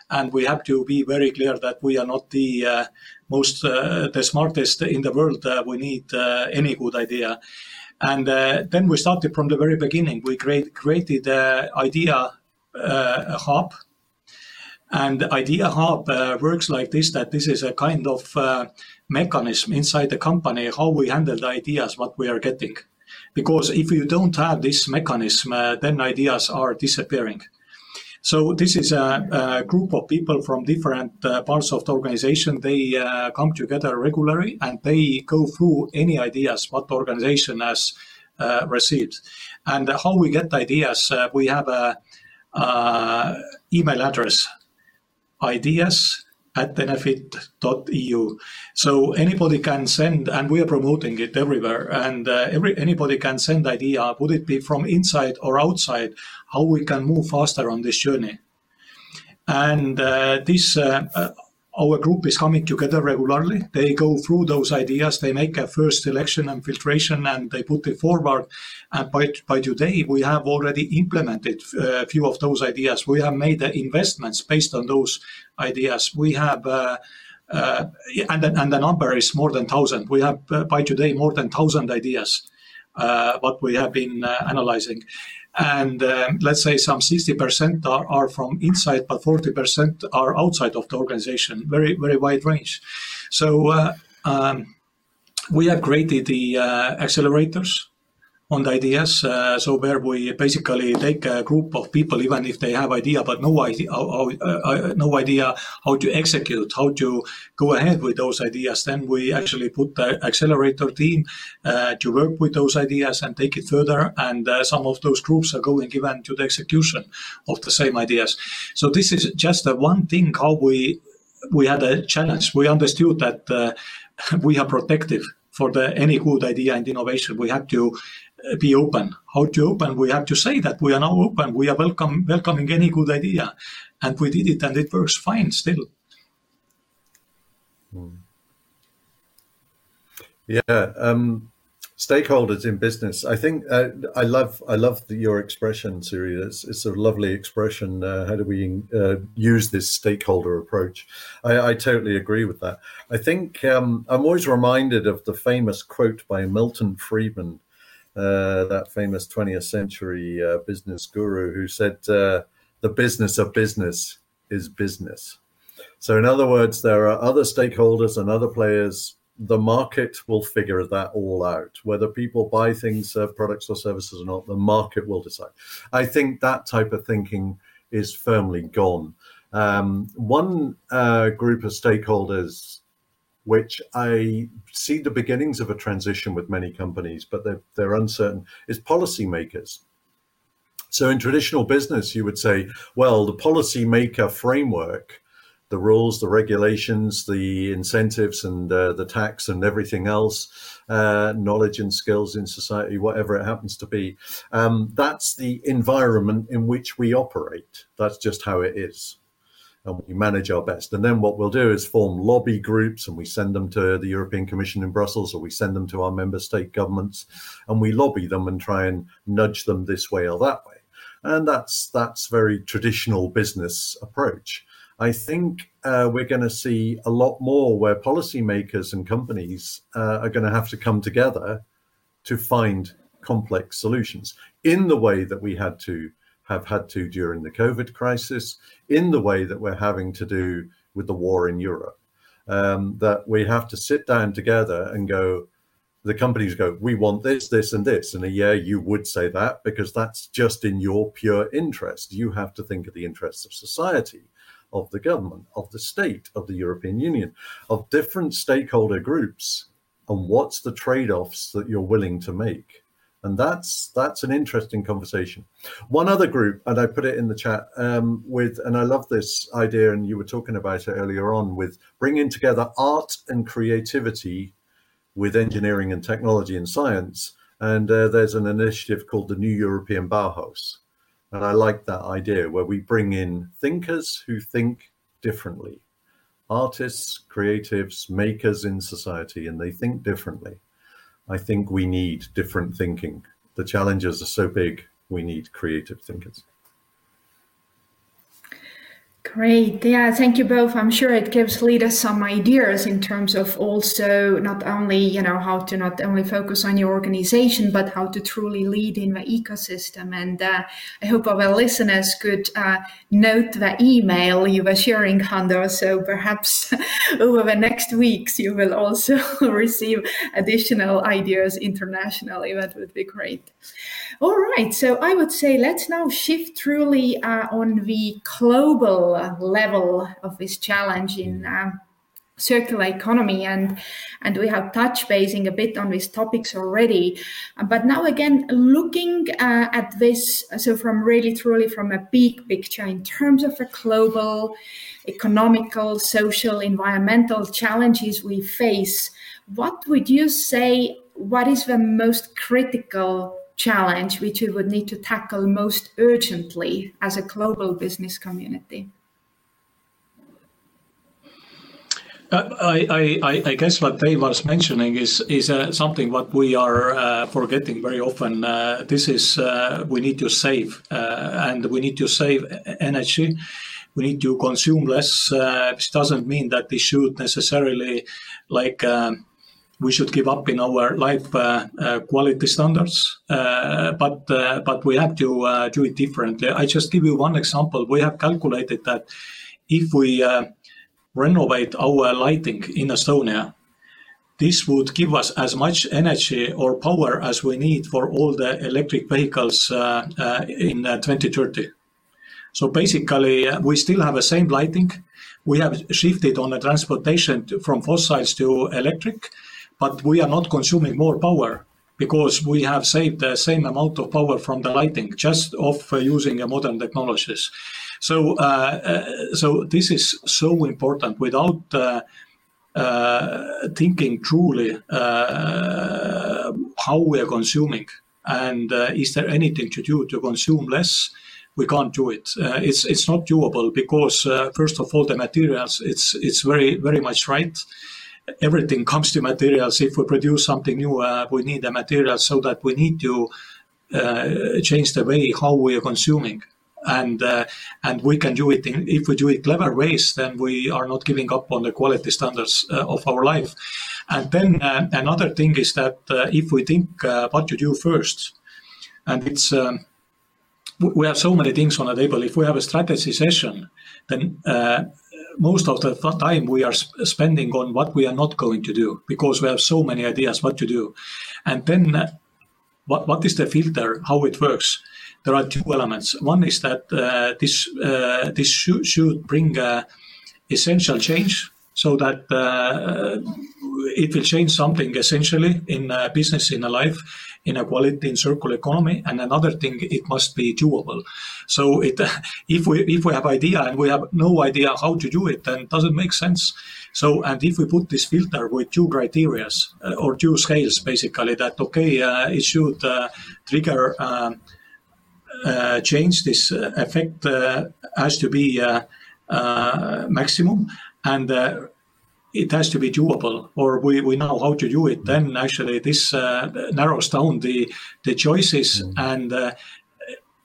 And we have to be very clear that we are not the uh, most uh, the smartest in the world uh, we need uh, any good idea. And then we started from the very beginning. We create, created the idea hub. And the idea hub works like this that this is a kind of mechanism inside the company how we handle the ideas what we are getting because if you don't have this mechanism, uh, then ideas are disappearing. So this is a, a group of people from different uh, parts of the organization. They uh, come together regularly and they go through any ideas what the organization has uh, received. And how we get ideas, uh, we have a, a email address, ideas at enefit.eu. So anybody can send, and we are promoting it everywhere. And uh, every anybody can send idea. Would it be from inside or outside? How we can move faster on this journey? And uh, this uh, uh our group is coming together regularly. They go through those ideas, they make a first selection and filtration, and they put it forward. And by, by today, we have already implemented uh, a few of those ideas. We have made the investments based on those ideas. We have uh, uh, and, the, and the number is more than 1,000. We have uh, by today more than 1,000 ideas, uh, what we have been uh, analyzing and um, let's say some 60% are, are from inside but 40% are outside of the organization. Very very wide range. So uh, um, we have created the uh, accelerators on the ideas. Uh, so where we basically take a group of people, even if they have idea, but no idea, uh, uh, no idea how to execute, how to go ahead with those ideas. Then we actually put the accelerator team uh, to work with those ideas and take it further. And uh, some of those groups are going even to the execution of the same ideas. So this is just a one thing how we we had a challenge. We understood that uh, we are protective for the any good idea and innovation. We have to be open. How to open? We have to say that we are now open. We are welcome, welcoming any good idea, and we did it, and it works fine still. Hmm. Yeah, um, stakeholders in business. I think uh, I love I love the, your expression, Siri. It's, it's, a lovely expression. Uh, how do we uh, use this stakeholder approach? I, I, totally agree with that. I think um, I'm always reminded of the famous quote by Milton Friedman, uh, that famous 20th century uh, business guru, who said, uh, "The business of business is business." So, in other words, there are other stakeholders and other players the market will figure that all out. Whether people buy things, uh, products or services or not, the market will decide. I think that type of thinking is firmly gone. Um, one uh, group of stakeholders, which I see the beginnings of a transition with many companies, but they're, they're uncertain, is policymakers. So in traditional business, you would say, well, the policymaker framework the rules, the regulations, the incentives, and uh, the tax, and everything else, uh, knowledge and skills in society, whatever it happens to be. Um, that's the environment in which we operate. That's just how it is. And we manage our best. And then what we'll do is form lobby groups and we send them to the European Commission in Brussels or we send them to our member state governments and we lobby them and try and nudge them this way or that way. And that's that's very traditional business approach. I think uh, we're going to see a lot more where policymakers and companies uh, are going to have to come together to find complex solutions in the way that we had to have had to during the COVID crisis, in the way that we're having to do with the war in Europe. Um, that we have to sit down together and go, the companies go, we want this, this, and this. And yeah, you would say that because that's just in your pure interest. You have to think of the interests of society of the government, of the state, of the European Union, of different stakeholder groups, and what's the trade-offs that you're willing to make. And that's that's an interesting conversation. One other group, and I put it in the chat um, with, and I love this idea, and you were talking about it earlier on, with bringing together art and creativity with engineering and technology and science. And uh, there's an initiative called the New European Bauhaus, and I like that idea where we bring in thinkers who think differently, artists, creatives, makers in society, and they think differently. I think we need different thinking. The challenges are so big, we need creative thinkers. Great. Yeah, thank you both. I'm sure it gives leaders some ideas in terms of also not only, you know, how to not only focus on your organization, but how to truly lead in the ecosystem. And uh, I hope our listeners could uh, note the email you were sharing, Hando. So perhaps over the next weeks, you will also receive additional ideas internationally. That would be great. All right. So I would say let's now shift truly uh, on the global level of this challenge in um, circular economy and and we have touched basing a bit on these topics already. But now again looking uh, at this so from really truly from a big picture in terms of the global economical social environmental challenges we face what would you say what is the most critical challenge which we would need to tackle most urgently as a global business community I, I, I guess what Dave was mentioning is is uh, something what we are uh, forgetting very often. Uh, this is uh, we need to save uh, and we need to save energy. We need to consume less. Uh, this doesn't mean that we should necessarily like we should give up in our life quality standards, but but we have to do it differently. I just give you one example. We have calculated that if we renovate our lighting in Estonia, this would give us as much energy or power as we need for all the electric vehicles uh, uh, in uh, 2030. So basically, uh, we still have the same lighting. We have shifted on the transportation to, from fossils to electric, but we are not consuming more power because we have saved the same amount of power from the lighting just of uh, using modern technologies. So, uh, uh, so this is so important. Without uh, thinking truly how we are consuming, and is there anything to do to consume less? We can't do it. Uh, it's it's not doable because uh, first of all the materials. It's it's very very much right. Everything comes to materials. If we produce something new, uh, we need the materials so that we need to change the way how we are consuming and uh, and we can do it in, if we do it clever ways then we are not giving up on the quality standards uh, of our life. And then uh, another thing is that uh, if we think uh, what to do first and it's um, we have so many things on the table. If we have a strategy session then uh, most of the time we are spending on what we are not going to do because we have so many ideas what to do. And then what, what is the filter? How it works there are two elements. One is that uh, this uh, this should, should bring uh, essential change, so that uh, it will change something essentially in business, in a life, in equality, in circular economy. And another thing, it must be doable. So it, if we if we have idea and we have no idea how to do it, then it doesn't make sense. So, and if we put this filter with two criteria uh, or two scales, basically, that okay, uh, it should uh, trigger um, uh, change, this uh, effect uh, has to be maximum and it has to be doable or we, we know how to do it. Then actually this uh, narrows down the the choices mm. and uh,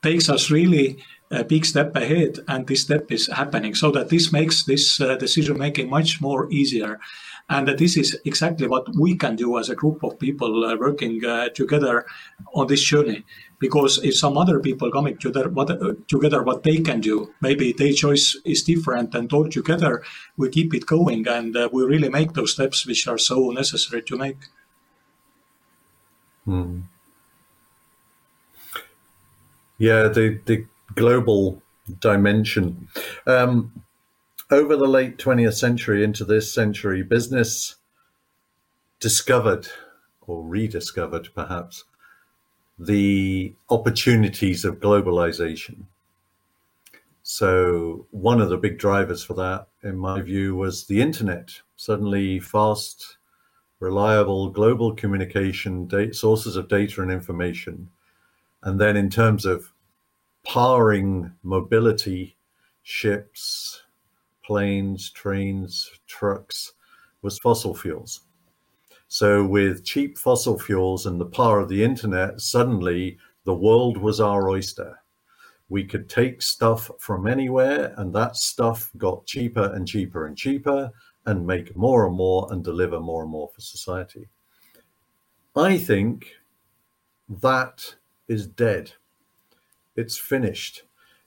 takes us really a big step ahead and this step is happening. So that this makes this uh, decision making much more easier and this is exactly what we can do as a group of people working together on this journey because if some other people coming together what, uh, together what they can do maybe their choice is different and all together we keep it going and uh, we really make those steps which are so necessary to make hmm. yeah the the global dimension um, over the late 20th century into this century business discovered or rediscovered perhaps the opportunities of globalization. So, one of the big drivers for that, in my view, was the internet. Suddenly, fast, reliable global communication, data, sources of data and information. And then, in terms of powering mobility, ships, planes, trains, trucks, was fossil fuels. So, with cheap fossil fuels and the power of the internet, suddenly the world was our oyster. We could take stuff from anywhere, and that stuff got cheaper and cheaper and cheaper, and make more and more and deliver more and more for society. I think that is dead. It's finished.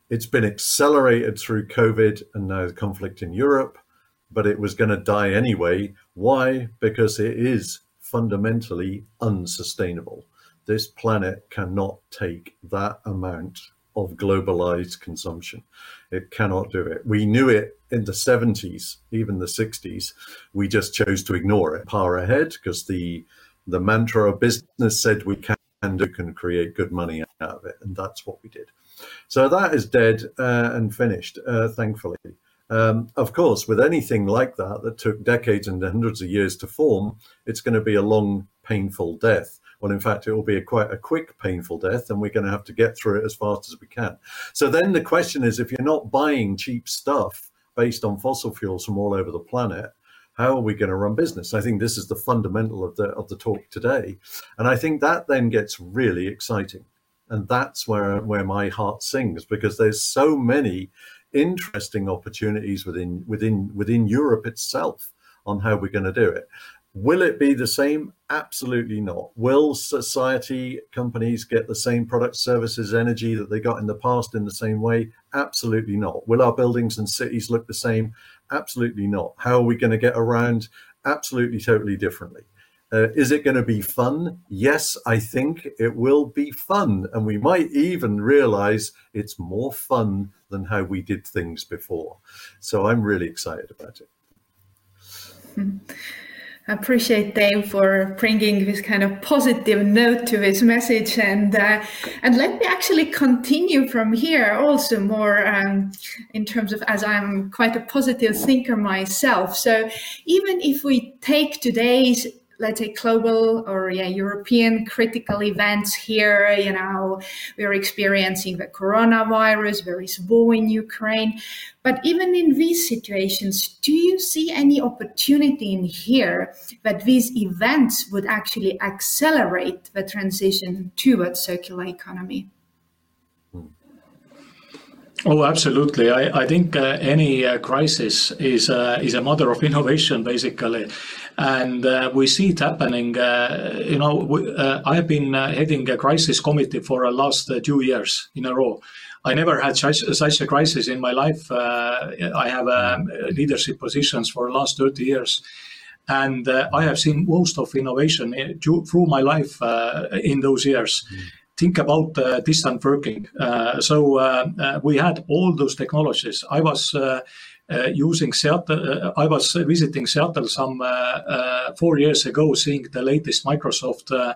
It's been accelerated through COVID and now the conflict in Europe but it was going to die anyway. Why? Because it is fundamentally unsustainable. This planet cannot take that amount of globalized consumption. It cannot do it. We knew it in the 70s, even the 60s. We just chose to ignore it. Power ahead because the the mantra of business said we can do can create good money out of it, and that's what we did. So that is dead uh, and finished, uh, thankfully. Um, of course, with anything like that that took decades and hundreds of years to form, it's going to be a long, painful death. Well, in fact, it will be a quite a quick, painful death, and we're going to have to get through it as fast as we can. So then the question is, if you're not buying cheap stuff based on fossil fuels from all over the planet, how are we going to run business? I think this is the fundamental of the of the talk today, and I think that then gets really exciting, and that's where where my heart sings because there's so many interesting opportunities within within within Europe itself on how we're going to do it. Will it be the same? Absolutely not. Will society companies get the same product, services, energy that they got in the past in the same way? Absolutely not. Will our buildings and cities look the same? Absolutely not. How are we going to get around? Absolutely, totally differently. Uh, is it going to be fun? Yes, I think it will be fun. And we might even realize it's more fun than how we did things before. So I'm really excited about it. I appreciate Dave for bringing this kind of positive note to this message, and uh, and let me actually continue from here. Also, more um, in terms of as I'm quite a positive thinker myself. So even if we take today's let's say global or yeah, European critical events here. You know, we're experiencing the coronavirus, there is war in Ukraine. But even in these situations, do you see any opportunity in here that these events would actually accelerate the transition towards circular economy? Oh, absolutely. I, I think uh, any uh, crisis is uh, is a mother of innovation, basically, and uh, we see it happening. Uh, you know, we, uh, I have been heading a crisis committee for the last two years in a row. I never had such, such a crisis in my life. I have um, leadership positions for the last thirty years, and I have seen most of innovation through my life in those years. Mm think about uh, distant working. Uh, so uh, we had all those technologies. I was using Seattle. I was visiting Seattle some four years ago, seeing the latest Microsoft.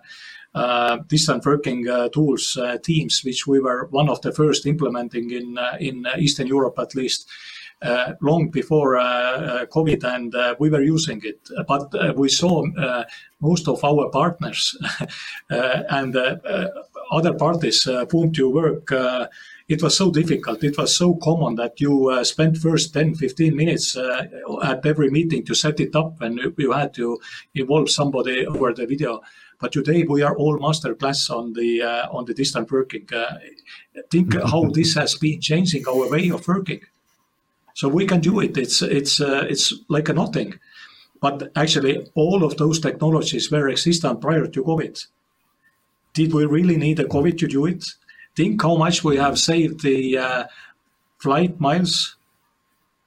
Uh, distant working uh, tools, uh, Teams, which we were one of the first implementing in in Eastern Europe at least. Uh, long before uh, COVID, and we were using it. But we saw most of our partners and other parties uh, you work, uh, it was so difficult. It was so common that you uh, spent first 10, 15 minutes uh, at every meeting to set it up and you had to involve somebody over the video. But today we are all masterclass on the uh, on the distant working. Uh, think how this has been changing our way of working. So we can do it. It's it's it's like a nothing. But actually, all of those technologies were existent prior to COVID did we really need a COVID to do it? Think how much we have saved the uh, flight miles,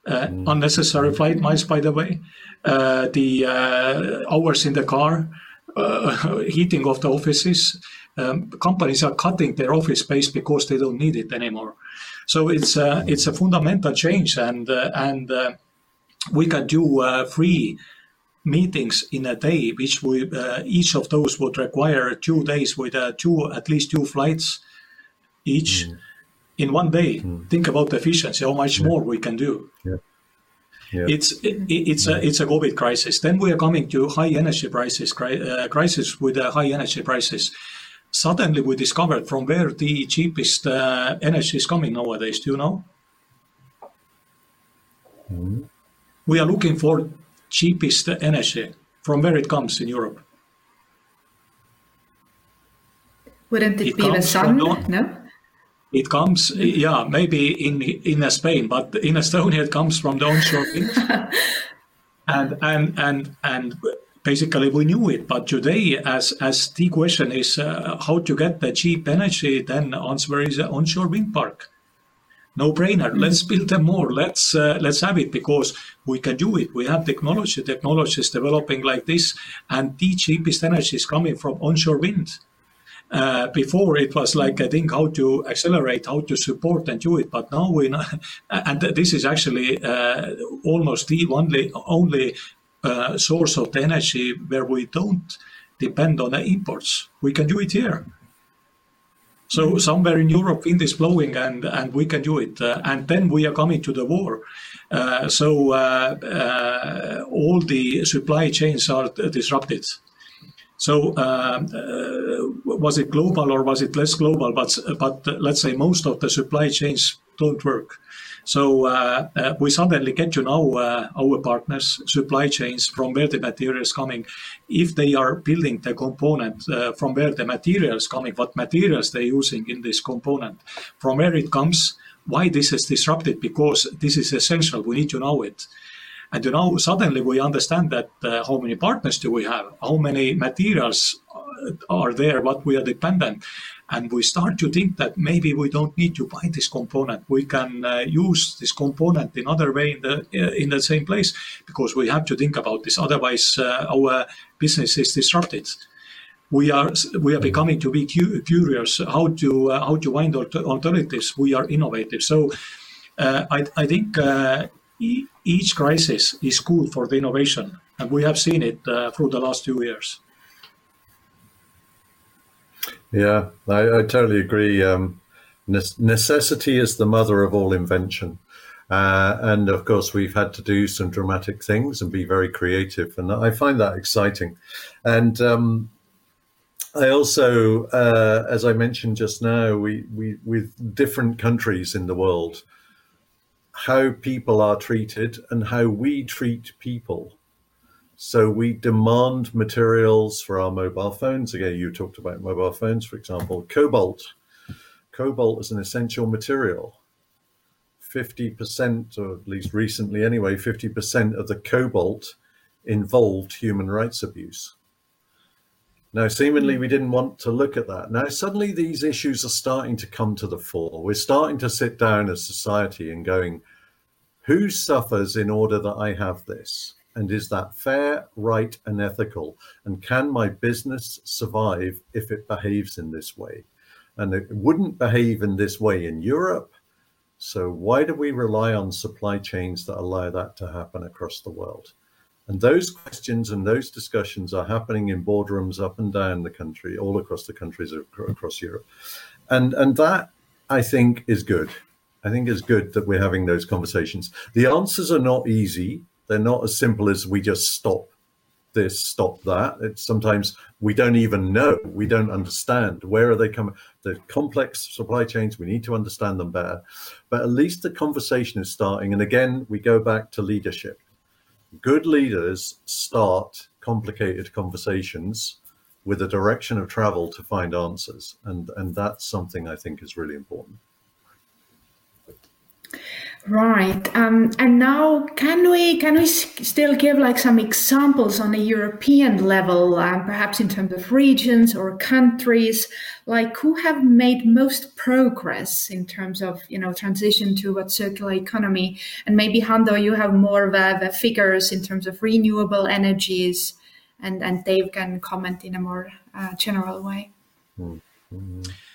uh, mm. unnecessary flight miles, by the way, uh, the uh, hours in the car, uh, heating of the offices. Um, companies are cutting their office space because they don't need it anymore. So it's uh, it's a fundamental change, and and we can do free meetings in a day, which we, uh, each of those would require two days with uh, two at least two flights each mm. in one day. Mm. Think about the efficiency, how much yeah. more we can do. Yeah. Yeah. It's it, it's a it's a COVID crisis. Then we are coming to high energy prices uh, crisis with uh, high energy prices. Suddenly, we discovered from where the cheapest uh, energy is coming nowadays. Do you know? Mm. We are looking for cheapest energy from where it comes in Europe? Wouldn't it, it be the sun? No. It comes, yeah, maybe in in Spain, but in Estonia it comes from the onshore wind. and and and and basically we knew it, but today, as as the question is uh, how to get the cheap energy, then answer is onshore wind park no brainer. Mm-hmm. Let's build them more. Let's uh, let's have it because we can do it. We have technology. Technology is developing like this, and the cheapest energy is coming from onshore wind. Uh, before it was like I think how to accelerate, how to support and do it, but now we know, and this is actually uh, almost the only only uh, source of the energy where we don't depend on the imports. We can do it here. So somewhere in Europe, wind is blowing, and and we can do it. Uh, and then we are coming to the war. Uh, so uh, uh all the supply chains are disrupted. So uh, uh, was it global or was it less global? But but let's say most of the supply chains don't work. So uh, uh, we suddenly get to know uh, our partners, supply chains, from where the material is coming. If they are building the component, from where the material is coming, what materials they're using in this component, from where it comes, why this is disrupted, because this is essential. We need to know it. And you know, suddenly we understand that uh, how many partners do we have, how many materials are there, what we are dependent. And we start to think that maybe we don't need to buy this component. We can uh, use this component in other way in the uh, in the same place because we have to think about this. Otherwise uh, our business is disrupted. We are we are becoming to be cu- curious how to uh, how to find alternatives. We are innovative. So uh, I, I think uh, each crisis is good for the innovation and we have seen it through the last two years yeah, I, I totally agree. Um, necessity is the mother of all invention. Uh, and of course, we've had to do some dramatic things and be very creative, and I find that exciting. And um, I also, uh, as I mentioned just now, we, we with different countries in the world, how people are treated and how we treat people. So we demand materials for our mobile phones. Again, you talked about mobile phones, for example. Cobalt. Cobalt is an essential material. 50%, or at least recently anyway, 50% of the cobalt involved human rights abuse. Now, seemingly, we didn't want to look at that. Now, suddenly, these issues are starting to come to the fore. We're starting to sit down as society and going, who suffers in order that I have this? And is that fair, right, and ethical? And can my business survive if it behaves in this way? And it wouldn't behave in this way in Europe. So, why do we rely on supply chains that allow that to happen across the world? And those questions and those discussions are happening in boardrooms up and down the country, all across the countries across Europe. And, and that, I think, is good. I think it's good that we're having those conversations. The answers are not easy. They're not as simple as we just stop this, stop that. It's sometimes we don't even know. We don't understand where are they coming. The complex supply chains. We need to understand them better. But at least the conversation is starting. And again, we go back to leadership good leaders start complicated conversations with a direction of travel to find answers and and that's something i think is really important Right. Um, and now, can we can we still give like some examples on a European level, uh, perhaps in terms of regions or countries, like who have made most progress in terms of you know transition to what circular economy? And maybe Hando, you have more of a, the figures in terms of renewable energies, and and Dave can comment in a more uh, general way. Mm -hmm.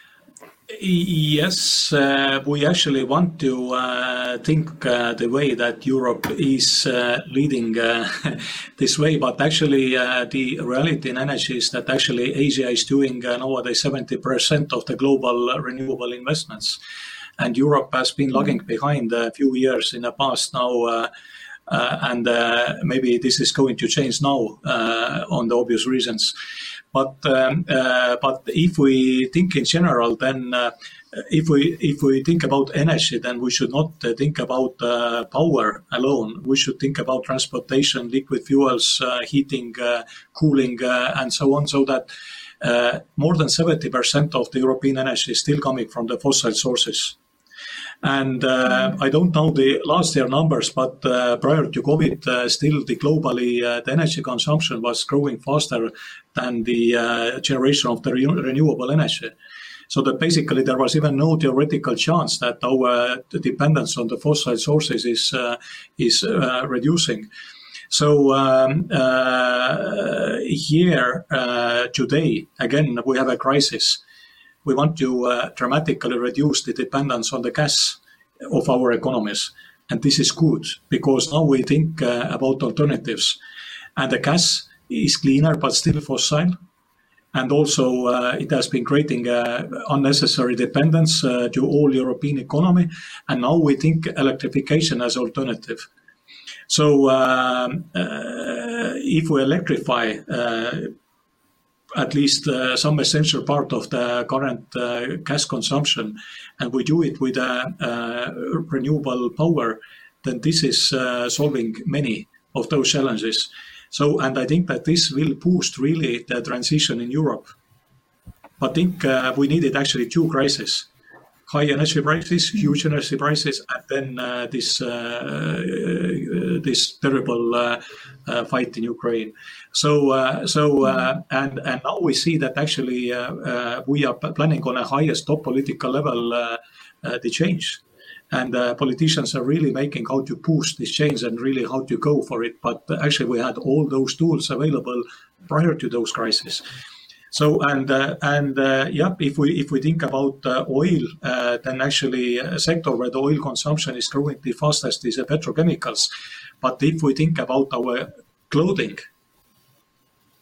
Yes, uh, we actually want to uh, think uh, the way that Europe is uh, leading uh, this way, but actually, uh, the reality in energy is that actually Asia is doing nowadays 70% of the global renewable investments. And Europe has been lagging behind a few years in the past now. and maybe this is going to change now on the obvious reasons. But um, uh, but if we think in general, then uh, if we if we think about energy, then we should not uh, think about uh, power alone. We should think about transportation, liquid fuels, uh, heating, uh, cooling, and so on. So that more than seventy percent of the European energy is still coming from the fossil sources. And uh, I don't know the last year numbers, but uh, prior to COVID, uh, still the globally the energy consumption was growing faster than the generation of the re- renewable energy. So that basically there was even no theoretical chance that our dependence on the fossil sources is uh, is uh, reducing. So um, uh, here today again we have a crisis we want to uh, dramatically reduce the dependence on the gas of our economies. And this is good because now we think uh, about alternatives. And the gas is cleaner but still fossil. And also, uh, it has been creating uh, unnecessary dependence uh, to all European economy. And now we think electrification as alternative. So, um, uh, if we electrify at least uh, some essential part of the current uh, gas consumption, and we do it with uh, uh renewable power, then this is uh, solving many of those challenges. So, and I think that this will boost really the transition in Europe. I think we needed actually two crises high energy prices, huge energy prices, and then uh, this uh, this terrible uh, uh, fight in Ukraine. So uh, so mm-hmm. and and now we see that actually we are planning on a highest top political level the change. And politicians are really making how to push this change and really how to go for it. But actually, we had all those tools available prior to those crises. So and uh, and uh, yeah, if we if we think about uh, oil, uh, then actually a sector where the oil consumption is growing the fastest is the petrochemicals. But if we think about our clothing,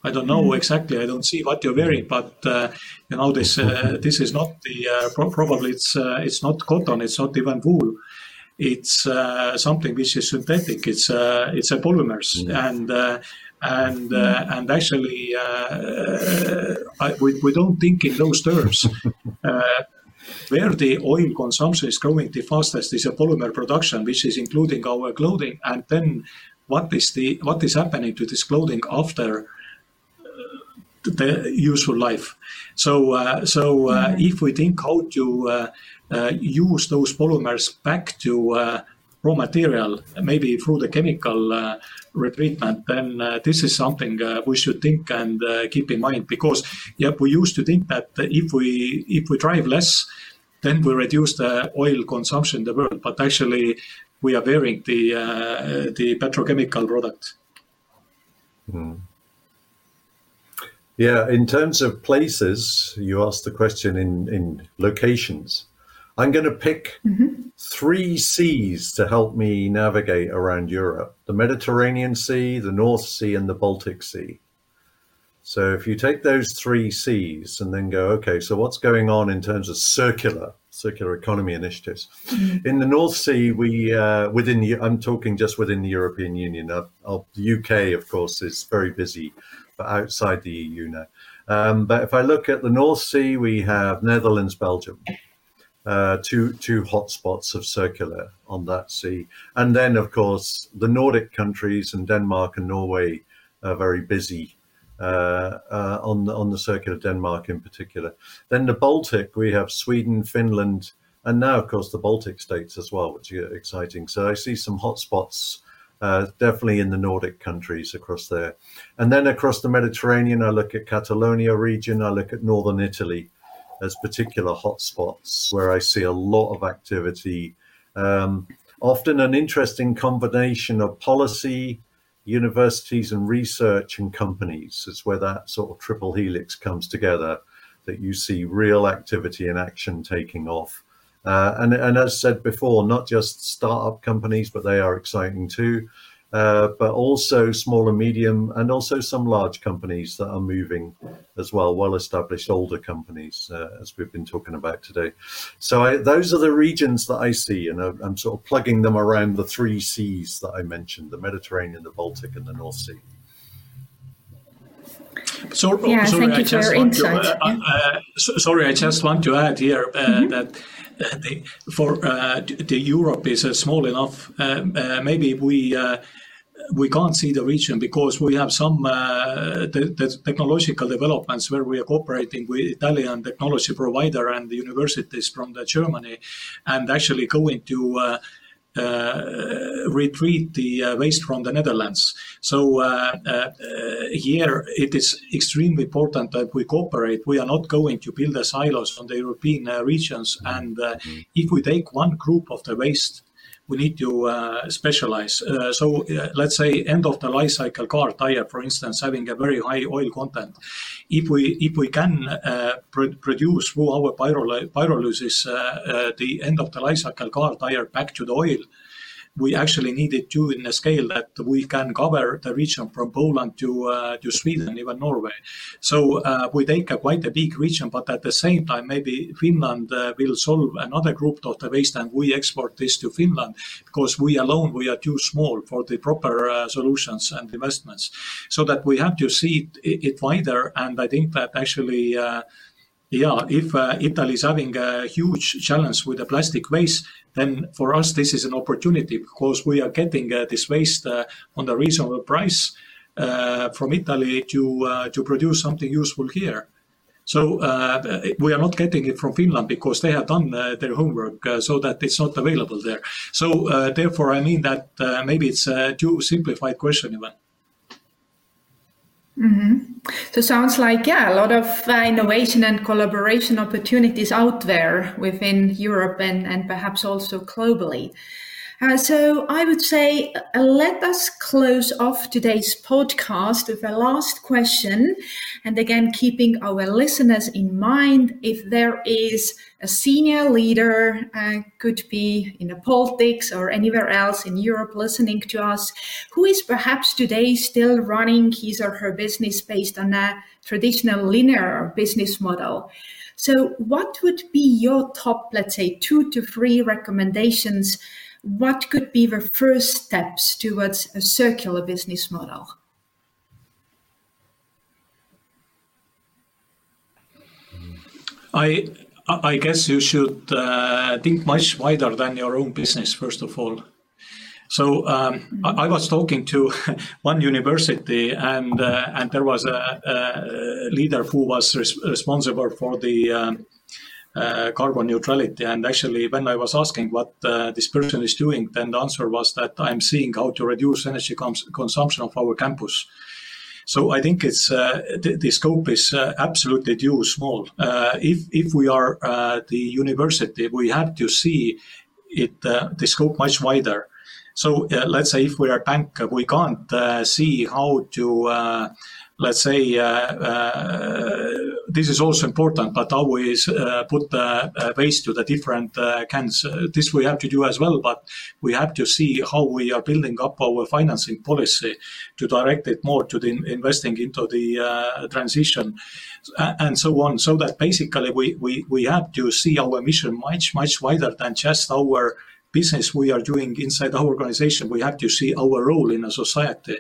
I don't know mm. exactly. I don't see what you're wearing, but uh, you know this uh, this is not the pro- probably it's it's not cotton. It's not even wool. it's uh, something which is synthetic. It's uh, it's a polymers mm. and. Uh, and uh, and actually, uh, I, we, we don't think in those terms. where the oil consumption is growing the fastest is a polymer production, which is including our clothing, and then what is the what is happening to this clothing after the useful life. So, uh, so uh, mm-hmm. if we think how to uh, uh use those polymers back to uh, raw material, maybe through the chemical uh, retreatment, then this is something we should think and keep in mind. Because, yeah, we used to think that if we if we drive less, then we reduce the oil consumption in the world. But actually, we are wearing the the petrochemical product. Mm. Yeah, in terms of places, you asked the question in, in locations. I'm going to pick mm-hmm. three seas to help me navigate around Europe the Mediterranean Sea, the North Sea, and the Baltic Sea. So if you take those three seas and then go, okay, so what's going on in terms of circular circular economy initiatives mm-hmm. in the North Sea? We uh, within the I'm talking just within the European Union. Uh, uh, the UK, of course, is very busy but outside the EU now. Um, but if I look at the North Sea, we have Netherlands, Belgium, uh, two two hotspots of circular on that sea, and then of course the Nordic countries and Denmark and Norway are very busy uh, uh, on the, on the circular Denmark in particular. Then the Baltic, we have Sweden, Finland, and now of course the Baltic states as well, which is exciting. So I see some hotspots uh, definitely in the Nordic countries across there. And then across the Mediterranean, I look at Catalonia region, I look at northern Italy as particular hotspots where I see a lot of activity. Um, often an interesting combination of policy, universities, and research and companies. It's where that sort of triple helix comes together that you see real activity and action taking off. Uh, and, and as said before, not just startup companies, but they are exciting too. Uh, but also small and medium, and also some large companies that are moving as well, well established older companies, uh, as we've been talking about today. So, I, those are the regions that I see, and I'm, I'm sort of plugging them around the three seas that I mentioned the Mediterranean, the Baltic, and the North Sea. So, yeah, sorry, thank you for your insight. To, uh, uh, so, sorry, I just want to add here uh, mm-hmm. that the, for uh, the Europe is uh, small enough. Um, uh, maybe we we can't see the region because we have some uh, the, the technological developments where we are cooperating with Italian technology provider and the universities from the Germany, and actually going to uh, uh, retreat the uh, waste from the Netherlands. So uh, here it is extremely important that we cooperate. We are not going to build the silos on the European regions, and if we take one group of the waste we need to uh, specialize. Uh, so uh, let's say end of the life cycle car tire, for instance, having a very high oil content. If we if we can uh, pr- produce through our pyrolysis uh, uh, the end of the life cycle car tire back to the oil, we actually needed to in a scale that we can cover the region from Poland to uh, to Sweden, even Norway. So uh, we take a quite a big region, but at the same time, maybe Finland uh, will solve another group of the waste, and we export this to Finland because we alone we are too small for the proper uh, solutions and investments. So that we have to see it, it wider, and I think that actually. Yeah, if uh, Italy is having a huge challenge with the plastic waste, then for us this is an opportunity because we are getting uh, this waste uh, on a reasonable price uh, from Italy to uh, to produce something useful here. So uh, we are not getting it from Finland because they have done their homework, so that it's not available there. So therefore, I mean that maybe it's a too simplified question even. Mm-hmm. So sounds like yeah, a lot of uh, innovation and collaboration opportunities out there within Europe and and perhaps also globally. Uh, so I would say uh, let us close off today's podcast with a last question. And again, keeping our listeners in mind, if there is a senior leader, uh, could be in the politics or anywhere else in Europe listening to us, who is perhaps today still running his or her business based on a traditional linear business model. So what would be your top, let's say, two to three recommendations what could be the first steps towards a circular business model? I I guess you should uh, think much wider than your own business, first of all. So um, I, I, was talking to one university, and uh, and there was a, a, leader who was res- responsible for the um, carbon neutrality. And actually, when I was asking what uh, this person is doing, then the answer was that I'm seeing how to reduce energy cons- consumption of our campus. So I think it's uh, the, the, scope is uh, absolutely too small. Uh, if if we are uh, the university, we have to see it uh, the scope much wider. So uh, let's say if we are a bank, we can't see how to let's say uh, uh, this is also important, but always uh, put the waste to the different uh, cans. this we have to do as well, but we have to see how we are building up our financing policy to direct it more to the investing into the transition and so on. So that basically we, we, we have to see our mission much, much wider than just our business we are doing inside our organization. We have to see our role in a society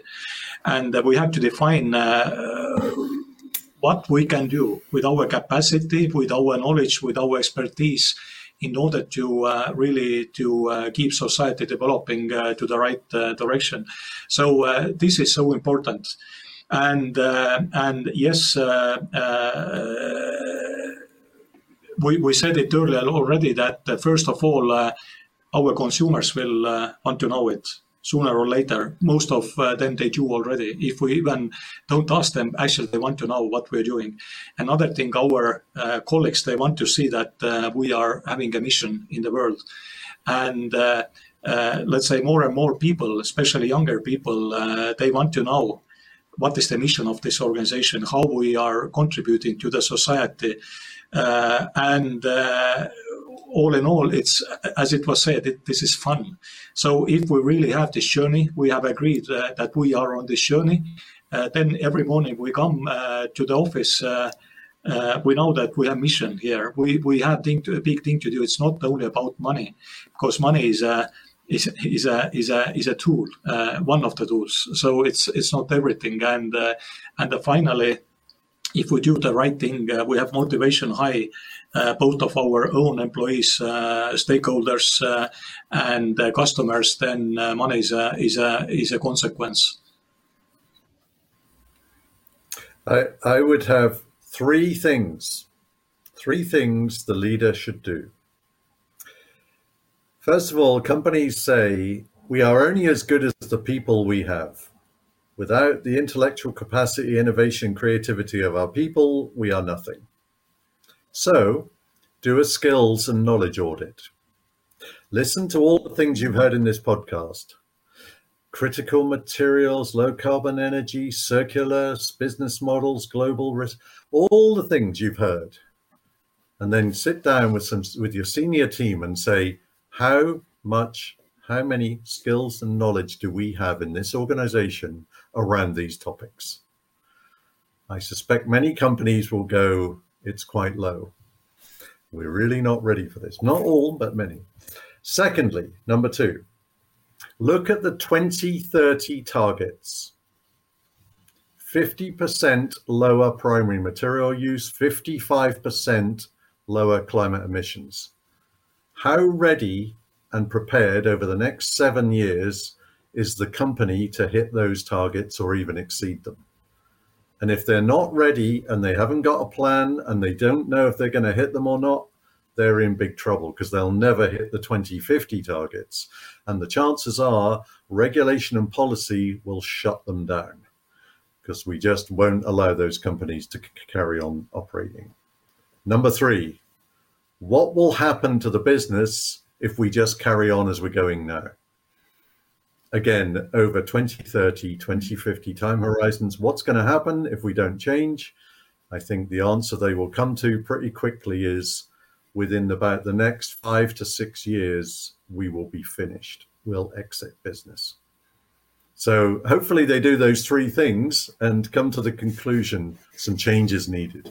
and we have to define uh, what we can do with our capacity, with our knowledge, with our expertise in order to uh, really to uh, keep society developing uh, to the right uh, direction. So uh, this is so important, and and yes. we, we said it earlier already that first of all, our consumers will want to know it sooner or later. Most of uh, them they do already. If we even don't ask them, actually they want to know what we're doing. Another thing, our uh, colleagues they want to see that uh, we are having a mission in the world, and. Uh, uh, let's say more and more people, especially younger people, uh, they want to know what is the mission of this organization, how we are contributing to the society, and all in all, it's as it was said, it, this is fun. So if we really have this journey, we have agreed uh, that we are on this journey. Uh, then every morning we come uh, to the office. Uh, uh, we know that we have mission here. We we have thing to, a big thing to do. It's not only about money, because money is a is, is a is a is a tool, uh, one of the tools. So it's it's not everything. And and finally, if we do the right thing, we have motivation high both of our own employees, uh, stakeholders, uh, and customers, then money is a, is a is a consequence. I I would have three things, three things the leader should do. First of all, companies say we are only as good as the people we have. Without the intellectual capacity, innovation, creativity of our people, we are nothing. So, do a skills and knowledge audit. Listen to all the things you've heard in this podcast critical materials, low carbon energy, circular business models, global risk, all the things you've heard. And then sit down with some with your senior team and say, how much, how many skills and knowledge do we have in this organization around these topics? I suspect many companies will go, it's quite low. We're really not ready for this. Not all, but many. Secondly, number two, look at the 2030 targets 50% lower primary material use, 55% lower climate emissions. How ready and prepared over the next seven years is the company to hit those targets or even exceed them? And if they're not ready and they haven't got a plan and they don't know if they're going to hit them or not, they're in big trouble because they'll never hit the 2050 targets. And the chances are regulation and policy will shut them down because we just won't allow those companies to c- carry on operating. Number three, what will happen to the business if we just carry on as we're going now? Again, over 2030, 2050 time horizons, what's going to happen if we don't change? I think the answer they will come to pretty quickly is within about the next five to six years, we will be finished. We'll exit business. So hopefully they do those three things and come to the conclusion some change is needed.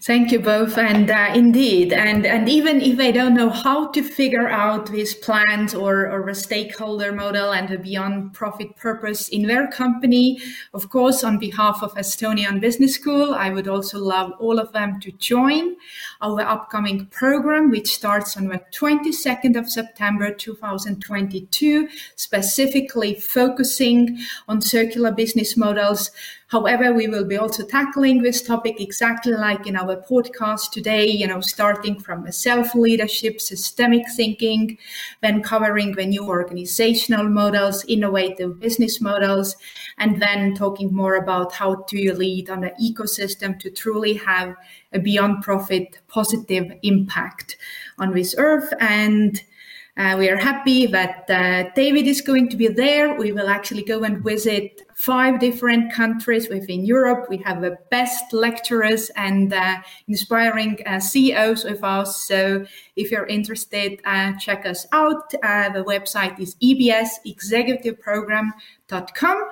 Thank you both, and uh, indeed, and and even if they don't know how to figure out this plans or or a stakeholder model and a beyond profit purpose in their company, of course, on behalf of Estonian Business School, I would also love all of them to join our upcoming program, which starts on the 22nd of September 2022, specifically focusing on circular business models. However, we will be also tackling this topic exactly like in our podcast today, you know, starting from self leadership, systemic thinking, then covering the new organizational models, innovative business models, and then talking more about how do you lead on an ecosystem to truly have a beyond profit positive impact on this earth. And uh, we are happy that uh, David is going to be there. We will actually go and visit five different countries within Europe. We have the best lecturers and uh, inspiring uh, CEOs with us. So if you're interested, uh, check us out. Uh, the website is ebsexecutiveprogram.com.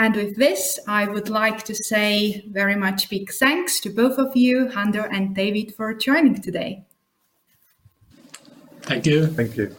And with this, I would like to say very much big thanks to both of you, Hando and David, for joining today. Thank you. Thank you.